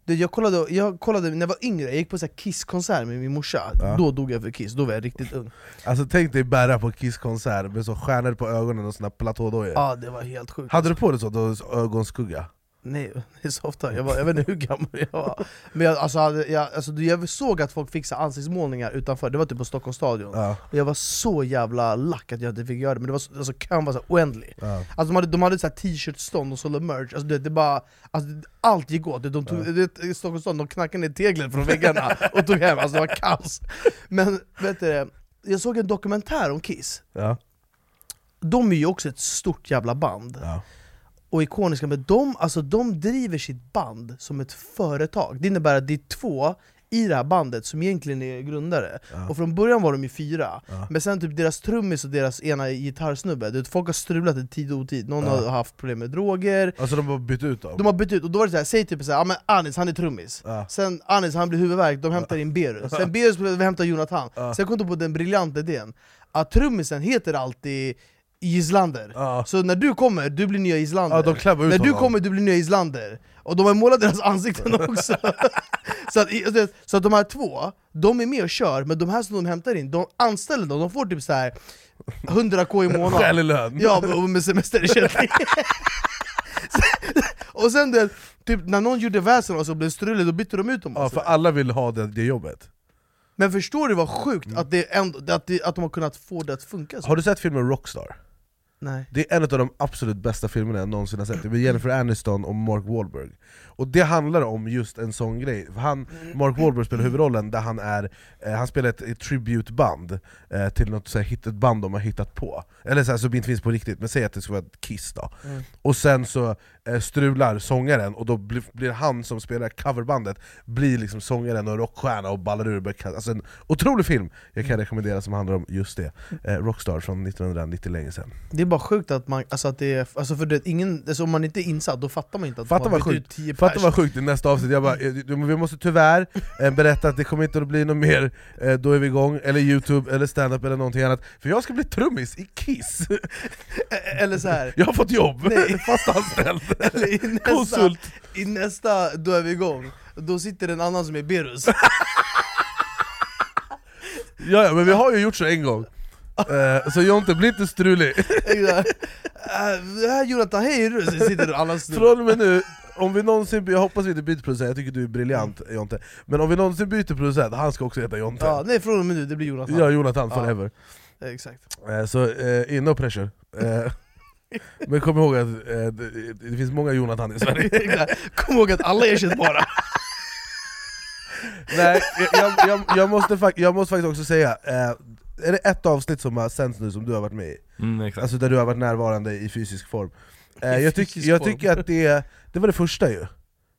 Du, jag, kollade, jag kollade när jag var yngre, jag gick på så Kiss-konsert med min morsa, Ja. då dog jag för Kiss, då var jag riktigt ung Alltså tänk dig bära på Kiss-konsert med så stjärnor på ögonen och såna platådojor Ja det var helt sjukt Hade du på dig så, då, ögonskugga? Nej, det är så ofta. Jag, var, jag vet inte hur gammal jag var Men jag, alltså, jag, alltså, jag såg att folk fixade ansiktsmålningar utanför, det var typ på Stockholms stadion Ja, Och Jag var så jävla lack att jag inte fick göra det, men det var så, alltså, kön var så oändlig ja. Alltså de hade, de hade t-shirt-stånd och sålde merch, alltså, det, det bara, alltså, allt gick åt, de tog, det, i Stockholms stad, de knackade ner teglet från väggarna och tog hem, alltså det var kaos Men vet du, jag såg en dokumentär om Kiss, ja. de är ju också ett stort jävla band ja. Och ikoniska, men de, alltså, de driver sitt band som ett företag. Det innebär att det är två i det här bandet som egentligen är grundare. Ja. Och från början var de ju fyra, Ja. men sen typ deras trummis och deras ena gitarrsnubbe, du vet, folk har strulat i tid och otid. Någon Ja. har haft problem med droger, Alltså de har bytt ut dem? de har bytt ut, och då var det såhär, säg typ såhär, ja men Anis han är trummis. Sen Anis han blir huvudvärk, de hämtar in Berus Sen Berus hämtar Jonathan. Sen kom de på den briljanta idén Att trummisen heter alltid Gislander Ja. Så när du kommer, du blir nya Islander ut När du honom. kommer, du blir nya Islander Och de har målat deras ansikten också så, att, det- så att de här två, de är med och kör, men de här som de hämtar in, de anställer dem, de får typ så här 100k i månaden Skälig lön? Ja, med semesterersättning Och sen det, typ, när någon gjorde väsen och så blev struligt, då bytte de ut dem Ja, alltså. för alla vill ha det, det jobbet Men förstår du vad sjukt Mm. att, det ändå, att, det, att de har kunnat få det att funka så? Har du sett filmen Rockstar? Nej. Det är en av de absolut bästa filmerna jag någonsin har sett, det är med Jennifer Aniston och Mark Wahlberg. Och det handlar om just en sån grej, han, Mark Wahlberg spelar huvudrollen där han är, eh, han spelar ett, ett tributeband eh, till något så här, band de har hittat på. Eller så här, som inte finns på riktigt, men säg att det ska vara ett Kiss då. Mm. Och sen så eh, strular sångaren, och då blir, blir han som spelar coverbandet Blir liksom sångaren och rockstjärna och ballar ur Alltså en otrolig film! Jag kan rekommendera som handlar om just det. Eh, Rockstar från 1990 länge sedan. Det är bara sjukt att man, alltså att det är, alltså för det, ingen, alltså om man inte är insatt, då fattar man inte att Fatta de har ut sjukt, 10 Fatta pers vad sjukt i nästa avsnitt, jag bara, eh, vi måste tyvärr eh, berätta att det kommer inte att bli något mer, eh, då är vi igång, eller youtube, eller stand-up eller någonting annat För jag ska bli trummis i Kiss! Eller så här. Jag har fått jobb! Nej. Fast anställd! Eller i nästa, Konsult! I nästa, då är vi igång, då sitter en annan som är Berus Ja, ja, men vi har ju gjort så en gång eh, Så Jonte, bli inte strulig! Det här Jonathan, hej Rus, sitter snubbe Från och med nu, om vi någonsin, jag hoppas vi inte byter producent, jag tycker du är briljant Jonte. Men om vi någonsin byter producent, han ska också heta Jonte. Ja, Nej från och med nu, det blir Jonathan. Ja, Jonathan Ja. forever. Exakt. Eh, Så eh, in no pressure. Eh, Men kom ihåg att eh, det, det finns många Jonathan i Sverige. Kom ihåg att alla är ersättbara Nej, jag, jag, jag, måste jag måste faktiskt också säga, eh, är det ett avsnitt som har sänds nu som du har varit med i? Mm, exakt. Alltså där du har varit närvarande i fysisk form jag, tyck, fysisk jag form. tycker att det, det var det första ju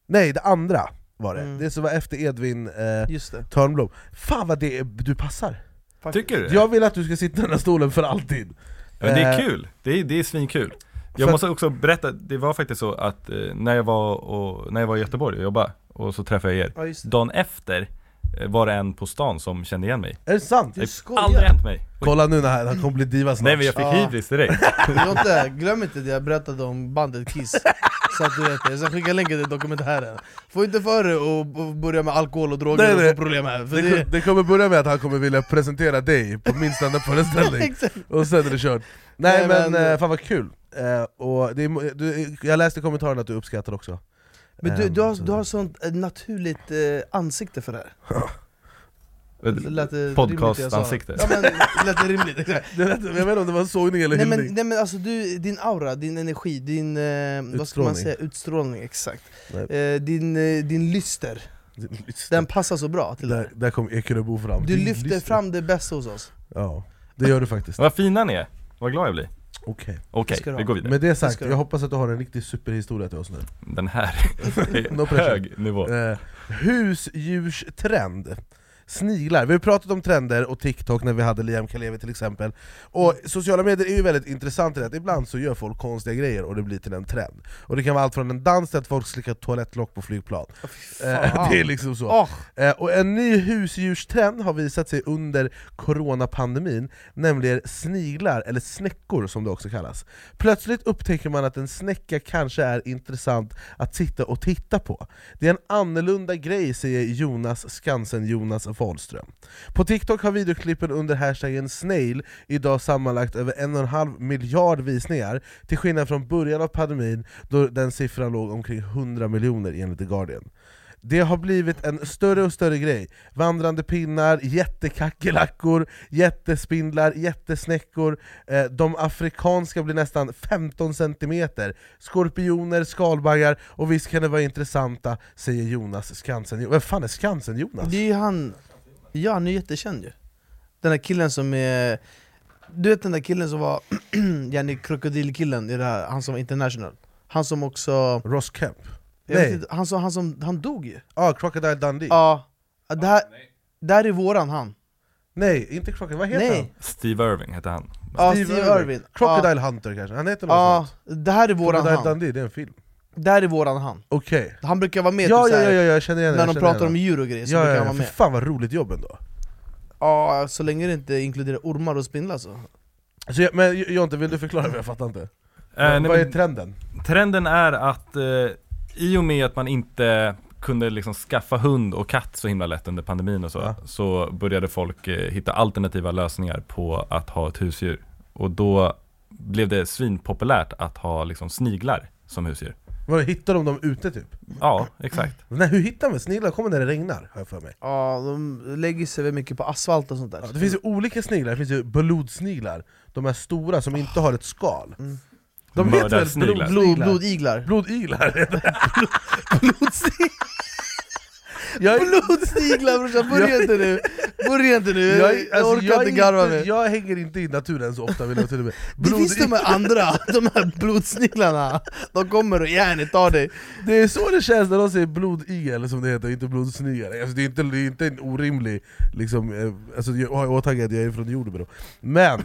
Nej, det andra var det, Mm. det som var efter Edvin eh, Just det Törnblom Fan vad det är, du passar! Tycker du det? Jag vill att du ska sitta i den här stolen för alltid Men det är Eh, kul, det är, det är svinkul Jag För- måste också berätta, det var faktiskt så att eh, när, jag var och, när jag var i Göteborg och jobbade och så träffade jag er Ja. Dagen efter eh, var det en på stan som kände igen mig Är det sant? Du Det skojar. har aldrig hänt mig Kolla nu när han, han kommer bli diva snart Nej men jag fick Ja. hybris direkt Jonte, glöm inte det jag berättade om bandet Kiss Så att du vet det, jag ska skicka länken till dokumentären Få inte för dig och och börja med alkohol och droger Nej, och nej. få problem här för det, det, det kommer börja med att han kommer vilja presentera dig på min standup-föreställning Exakt. Och sen är det kört Nej, Nej, men, men- eh, fan vad kul! Eh, och det är, mo- du, jag läste i kommentaren att du uppskattar också Men du, Ehm, du, har, så- du har sånt eh, naturligt eh, ansikte för det här. Sa. Podcast-ansikte. Ja men, det lät det rimligt, exakt det lät, Jag vet inte om det var en sågning eller Nej hyllning men, nej men alltså du, din aura, din energi, din, eh, vad ska man säga, utstrålning, exakt. Eh, din, eh, din lyster, den passar så bra till där, där kom Ekeröbo fram. Du Din lyfter lyster. fram det bästa hos oss. Ja, det gör du faktiskt. Vad fina ni är, vad glad jag blir Okej. Ska du vi går vidare. Med det sagt, jag hoppas att du har en riktig superhistoria till oss nu. Den här är hög nivå. Eh, Husdjurstrend sniglar. Vi har pratat om trender och TikTok när vi hade Liam Kalevi till exempel. Och sociala medier är ju väldigt intressant i det att ibland så gör folk konstiga grejer och det blir till en trend. Och det kan vara allt från en dans till att folk slickar toalettlock på flygplan. Eh, det är liksom så. Eh, och en ny husdjurstrend har visat sig under coronapandemin, nämligen sniglar, eller snäckor som det också kallas. Plötsligt upptäcker man att en snäcka kanske är intressant att sitta och titta på. Det är en annorlunda grej, säger Jonas Skansen-Jonas Fahlström. På TikTok har videoklippen under hashtaggen snail idag sammanlagt över en och en halv miljard visningar, till skillnad från början av pandemin då den siffran låg omkring 100 miljoner enligt The Guardian. Det har blivit en större och större grej. Vandrande pinnar, jättekackerlackor, jättespindlar, jättesnäckor, eh, de afrikanska blir nästan 15 cm, skorpioner, skalbaggar, och visst kan det vara intressanta, säger Jonas Skansen. Vem fan är Skansen-Jonas? Det är ju han, ja han är jättekänd ju. Den där killen som är Du vet den där killen som var Jenny krokodilkillen i det här, han som var international. Han som också... Ross Kemp? Jag vet Nej. inte, han, som, han som, han dog ju. Ja, ah, Crocodile Dundee? Ja, det här, det här är våran han. Nej, inte Crocodile, vad heter Nej. han? Steve Irving heter han. Ja, Steve Irwin Crocodile Hunter kanske, han heter något Ja, sånt. det här är våran Crocodile han. Dundee, det är en film Det här är våran han Okej Han brukar vara med Ja, typ ja, ja, ja, jag känner igen det, När jag de känner pratar igen om det. djur och grejer så Ja, brukar ja, han ja, vara för med fan vad roligt jobb ändå Ja, så länge det inte inkluderar ormar och spindlar så Så, jag- Men Jonte, vill du förklara? Jag fattar inte Eh, Vad nej, vad är men- trenden? Trenden är att eh, i och med att man inte kunde liksom skaffa hund och katt så himla lätt under pandemin och så, Ja. så började folk eh, hitta alternativa lösningar på att ha ett husdjur. Och då blev det svinpopulärt att ha liksom sniglar som husdjur. Vad, hittar de dem ute typ? Ja, exakt. Nej, hur hittar man sniglar? kommer när det regnar, har jag för mig Ja, de lägger sig väl mycket på asfalt och sånt där ja, Det finns ju olika sniglar, det finns ju blodsniglar De är stora som inte har ett skal Mm. De heter väl Mördarsniglar. Blod, blodsniglar? blodiglar Blodiglar? Blodsniglar jag, Blodsniglar brorsan, börja inte nu! Börja inte nu, jag, jag, alltså, orkar jag, inte garva mig jag hänger inte i naturen så ofta vill jag till och med. Det finns de här andra, de här blodsniglarna. De kommer och järnet tar dig. Det är så det känns när de säger blodigel som det heter, inte blodsnigare alltså, det, är inte, det är inte en orimlig, liksom, eh, alltså, jag har i åtanke att jag är från Jordbro Men,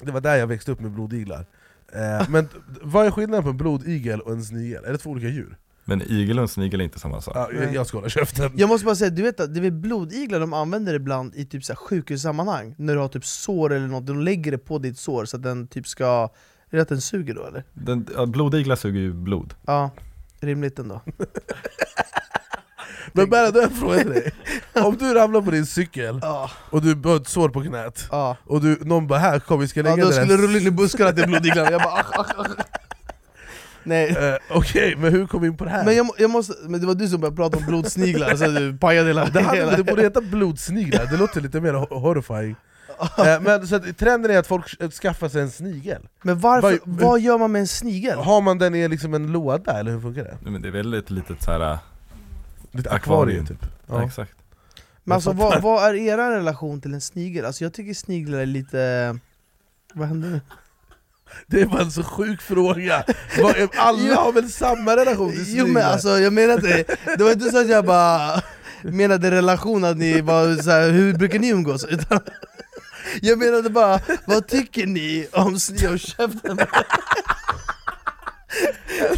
det var där jag växte upp med blodiglar. Eh, Men vad är skillnaden på en blodigel och en snigel? Är det två olika djur? Men igel och en snigel är inte samma sak. Ja, jag, jag ska hålla käften Jag måste bara säga, du vet att det är blodiglar de använder ibland i typ så här sjukhussammanhang När du har typ sår eller något, de lägger det på ditt sår så att den typ ska... Är det att den suger då eller? Den, ja, blodiglar suger ju blod. Ja, rimligt ändå Men bara då har jag en fråga till dig Om du ramlar på din cykel Ja, och du har ett sår på knät ja och du, någon bara 'här kom vi ska Ja, lägga då den skulle här rulla in i buskarna till blodiglarna, jag bara ach, ach, ach. Nej, Eh, Okej, men hur kom vi in på det här? men, jag, jag måste, men det var du som började prata om blodsniglar, så du pajade hela... det, hade, det borde heta blodsniglar, det låter lite mer ho- horrifying Eh, Men så att, trenden är att folk eh, skaffar sig en snigel Men varför, Vad- vad gör man med en snigel? Har man den i liksom en låda, eller hur funkar det? Nej, Men det är väl ett litet så här. äh, Lite Akvarium. akvarium typ Ja. ja. exakt. Men alltså, vad, vad är er relation till en snigel? Alltså jag tycker sniglar är lite... Vad händer nu? Det är bara en så sjuk fråga, alla har väl samma relation till sniglar? Jo men alltså jag menar inte, det var inte så att jag bara menade relation att ni var så här, hur brukar ni umgås? Utan jag menade bara, vad tycker ni om sniglar? Och käften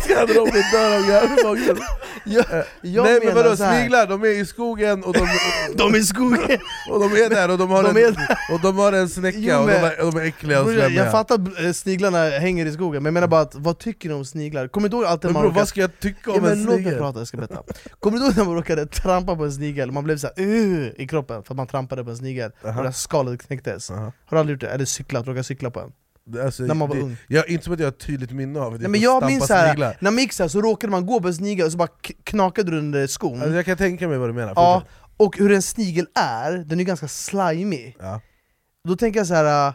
Jag när de blir dör av Jag, jag Nej men vadå, sniglar, de är i skogen och de, de är i skogen! och de är där och de har, De en, och de har en snäcka Jo, och de men- är, och de är äckliga och Bror, jag slemmiga fattar att eh, sniglarna hänger i skogen, men jag menar bara att, vad tycker ni om sniglar? Kommer du ihåg alltid Men man bror vad ska jag tycka Ja, om men en låt mig snigel? prata, jag ska berätta Kommer du ihåg när man råkade trampa på en snigel? Man blev såhär uh, i kroppen för att man trampade på en snigel Aha. och det skalet knäcktes Aha. Har du aldrig gjort det? Eller cyklat, råkat cykla på en? Alltså, När man var det, ung. Jag, inte som att jag har ett tydligt minne av det, Nej, men jag minns såhär, när man gick såhär så råkade man gå på en snigel och så bara knakade du under skon Alltså, jag kan tänka mig vad du menar, Ja, och hur en snigel är, den är ganska slimy ja. Då tänker jag så här.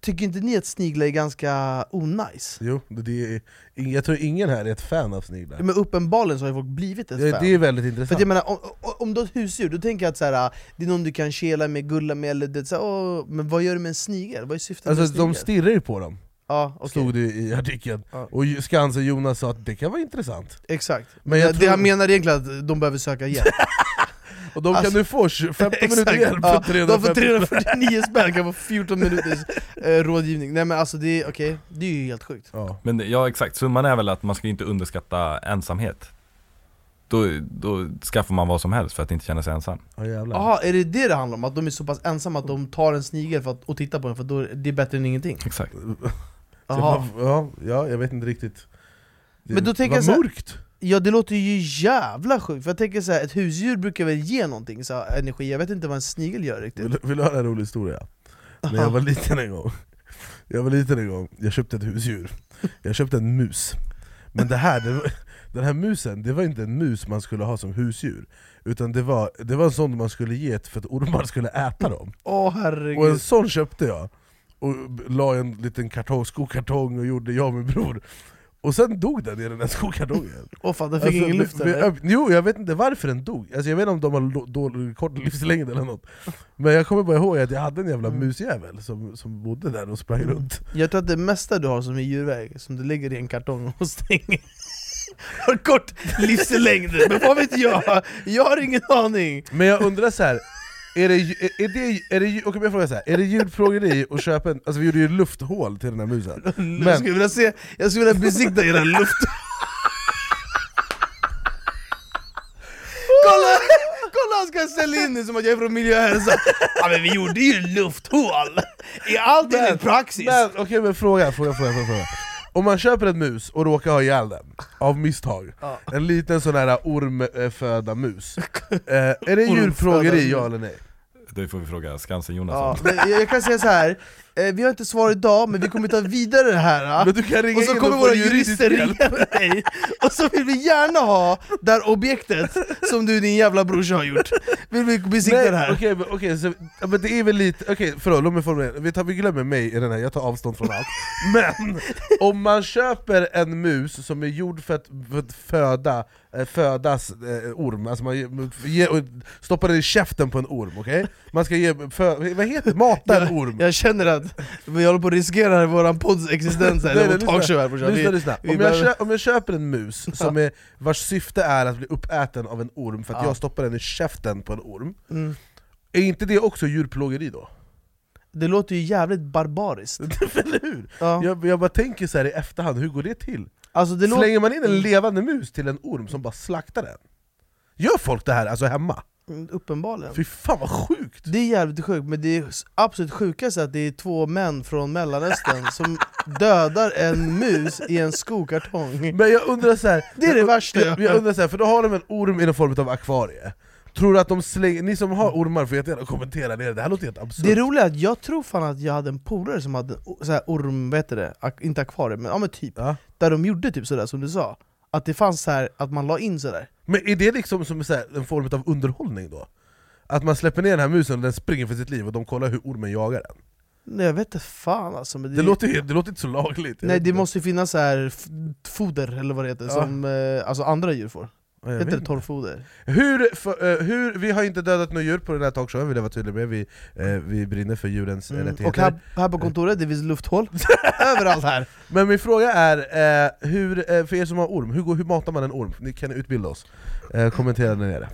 Tycker inte ni att sniglar är ganska onajs? Jo, det, är, jag tror ingen här är ett fan av sniglar Men uppenbarligen så har ju folk blivit ett det, fan det är väldigt För intressant att jag menar, om, om- du har ett husdjur, då tänker jag att så här, det är någon du kan kela med, gulla med, eller det, så här, åh, men vad gör du med en snigel? Vad är syftet med en Alltså snigel? de stirrar ju på dem, ja, okej. stod det i artikeln Ja. Och ju- Skansen Jonas sa att det kan vara intressant Exakt, Men men jag det tror- han menar egentligen att de behöver söka hjälp Och de kan Alltså- du få 20 15 minuter hjälp ja, för De 350 får 349 spänn, kan få 14 minuters eh, rådgivning Nej men alltså det är okej, det är ju helt sjukt ja. Men ja exakt, summan är väl att man ska inte underskatta ensamhet då, då skaffar man vad som helst för att inte känna sig ensam. Jaha, är det det det handlar om? Att de är så pass ensamma att de tar en snigel för att, och tittar på den för då är det bättre än ingenting? Exakt man- ja, ja, jag vet inte riktigt det Men då tänker var jag så här- mörkt! Ja det låter ju jävla sjukt, för jag tänker så här, ett husdjur brukar väl ge någonting, så här, energi, jag vet inte vad en snigel gör riktigt. Vill, vill du höra en rolig historia? När jag var liten en gång. Jag var liten en gång, jag köpte ett husdjur. Jag köpte en mus. Men det här, det var, den här musen, det var inte en mus man skulle ha som husdjur. Utan det var, det var en sån man skulle ge för att ormar skulle äta dem. Åh herregud. Och en sån köpte jag. Och la en liten kartong, skokartong och gjorde jag och min bror Och sen dog den i den där skokartongen Åh fan, den fick ingen vi- luft eller? Jo, jag vet inte varför den dog, alltså, jag vet inte om de har dålig, kort livslängd eller något Men jag kommer bara ihåg att jag hade en jävla Mm. musjävel som, som bodde där och sprang runt Jag tror att det mesta du har som är djurväg, som du lägger i en kartong och stänger Har kort livslängd, men vad vet jag? Jag har ingen aning! Men jag undrar så här. Är det, är, är det, är det, men jag frågar så här. är det djurplågeri att köpa en, alltså vi gjorde ju lufthål till den här musen Jag skulle vilja se, jag skulle vilja besikta era luft Kolla! Kolla han ska sälja in det som att jag är från miljö och hälsa Ja men vi gjorde ju lufthål! Är allt enligt praxis? Men okej men fråga, fråga, fråga, fråga, Om man köper en mus och råkar ha ihjäl den, av misstag Ja. En liten sån här ormföda mus eh, Är det djurplågeri, ja eller nej? Det får vi fråga Skansen-Jonas Ja, jag kan säga så här. eh, vi har inte svar idag, men vi kommer ta vidare det här ah. Men du kan ringa Och så kommer våra jurister ringa dig Och så vill vi gärna ha det här objektet som du din jävla brorsa har gjort Vill vi besikta Nej, det här? Okej, så, ja, men det är väl lite, okej förlåt, låt mig formulera, vi, tar, vi glömmer mig i den här, jag tar avstånd från allt Men, om man köper en mus som är gjord för att, för att föda, födas eh, orm, alltså man ge, stoppar den i käften på en orm, okej? Man ska ge, fö, vad heter det? Mata en orm Jag känner att vi håller på att riskera våran podds existens här, Nej, nej, talkshow här lyssna, Vi- lyssna. Om, jag behöver- köper, om jag köper en mus som är, vars syfte är att bli uppäten av en orm för att Ja. jag stoppar den i käften på en orm Mm. Är inte det också djurplågeri då? Det låter ju jävligt barbariskt Eller hur? ja. Jag, jag bara tänker så här i efterhand, hur går det till? Alltså, det Slänger man in en levande mus till en orm som bara slaktar den? Gör folk det här alltså hemma? Mm, Uppenbarligen Fy fan vad sjukt! Det är jävligt sjukt, men det är absolut sjukaste att det är två män från mellanöstern som dödar en mus i en skokartong Men jag undrar så här, Det är det jag, värsta jag, jag undrar så här, för då har de en orm i någon form av akvarie Tror du att de slänger, ni som har ormar får jättegärna kommentera det, det här låter helt absurt Det roliga är att jag tror fan att jag hade en polare som hade så här orm, heter det? Inte akvarium, men, ja, men typ Ja. Där de gjorde typ sådär som du sa Att det fanns så här att man la in sådär Men är det liksom som så här, en form av underhållning då? Att man släpper ner den här musen och den springer för sitt liv och de kollar hur ormen jagar den? Nej, Jag vet inte fan alltså men Det, låter, ju- det låter inte så lagligt Nej det måste ju finnas så här foder eller vad det heter, Ja. som eh, alltså andra djur får Heter det torrfoder? Hur, för, eh, hur, vi har inte dödat några djur på den här talkshowen, vill jag vara tydlig med, vi, eh, vi brinner för djurens eh, Mm. rättigheter. Och här, här på kontoret, det finns lufthål överallt här. Men min fråga är, hur, för er som har orm, hur, hur matar man en orm? Ni kan utbilda oss, kommentera där nere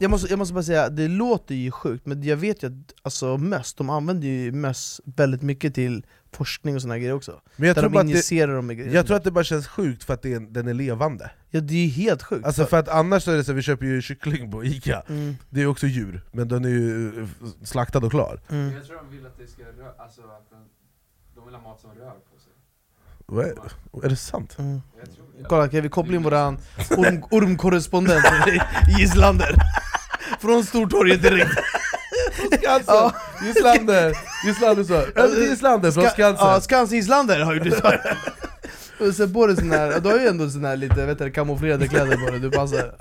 jag måste, jag måste bara säga, det låter ju sjukt, men jag vet ju att alltså, möss, de använder ju möss väldigt mycket till forskning och såna här grejer också Men jag Där tror, de bara att det, injicerar dem med grejer jag tror att det bara känns sjukt för att det är, den är levande Ja det är ju helt sjukt Alltså för att annars så är det så, vi köper ju kyckling på Ica, mm. det är också djur, men den är ju eh, slaktad och klar Mm. Jag tror de vill att det ska röra, alltså att den, de vill ha mat som rör på. Vad är, är det sant? Mm. Kolla, kan vi koppla in våran orm, ormkorrespondent Gislander? Från Stortorget direkt Skansen! Ja. Gislander! Gislander så, till Gislander från Ska- Skansen! Ja, Skans Gislander har ju du Och sen på dig sån här, du har ju ändå sån här lite vet du, kamouflerade kläder på dig, du passar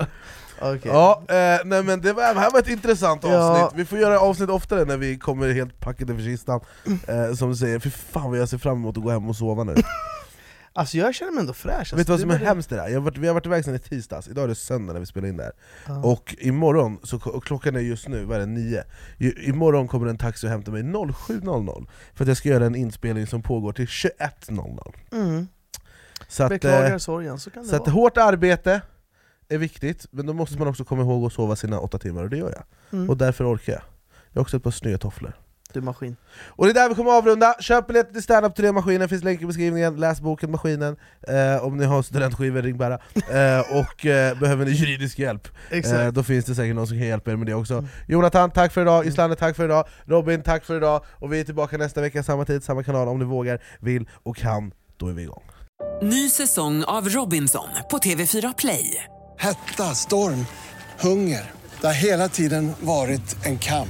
Okej Ja, eh, nej men det, var, det här var ett intressant avsnitt, Ja. vi får göra avsnitt oftare när vi kommer helt packade för kistan eh, Som du säger, för fan vad jag ser fram emot att gå hem och sova nu Alltså jag känner mig ändå fräsch alltså, Vet du vad som det är bara- hemskt det här? Jag har varit, vi har varit iväg sedan i tisdags, idag är det söndag när vi spelar in det här. Och imorgon, så, och klockan är just nu, vad är det, nio? I, imorgon kommer en taxi och hämtar mig 07.00 För att jag ska göra en inspelning som pågår till 21.00 mm. Så att, Beklagar eh, sorgen, så kan det så att vara hårt arbete, är viktigt, men då måste man också komma ihåg att sova sina åtta timmar, och det gör jag. Mm. Och därför orkar jag. Jag har också ett par snygga Du maskin. Och det är där vi kommer att avrunda, köp biljetter till standup turné Maskinen, finns länk i beskrivningen, läs boken Maskinen, eh, om ni har studentskivor, ring bara. Eh, och eh, behöver ni juridisk hjälp, eh, då finns det säkert någon som kan hjälpa er med det också. Jonathan, tack för idag, Islander, tack för idag, Robin, tack för idag, och vi är tillbaka nästa vecka, samma tid, samma kanal, om ni vågar, vill och kan, då är vi igång. Ny säsong av Robinson på TV4 Play. Hetta, storm, hunger. Det har hela tiden varit en kamp.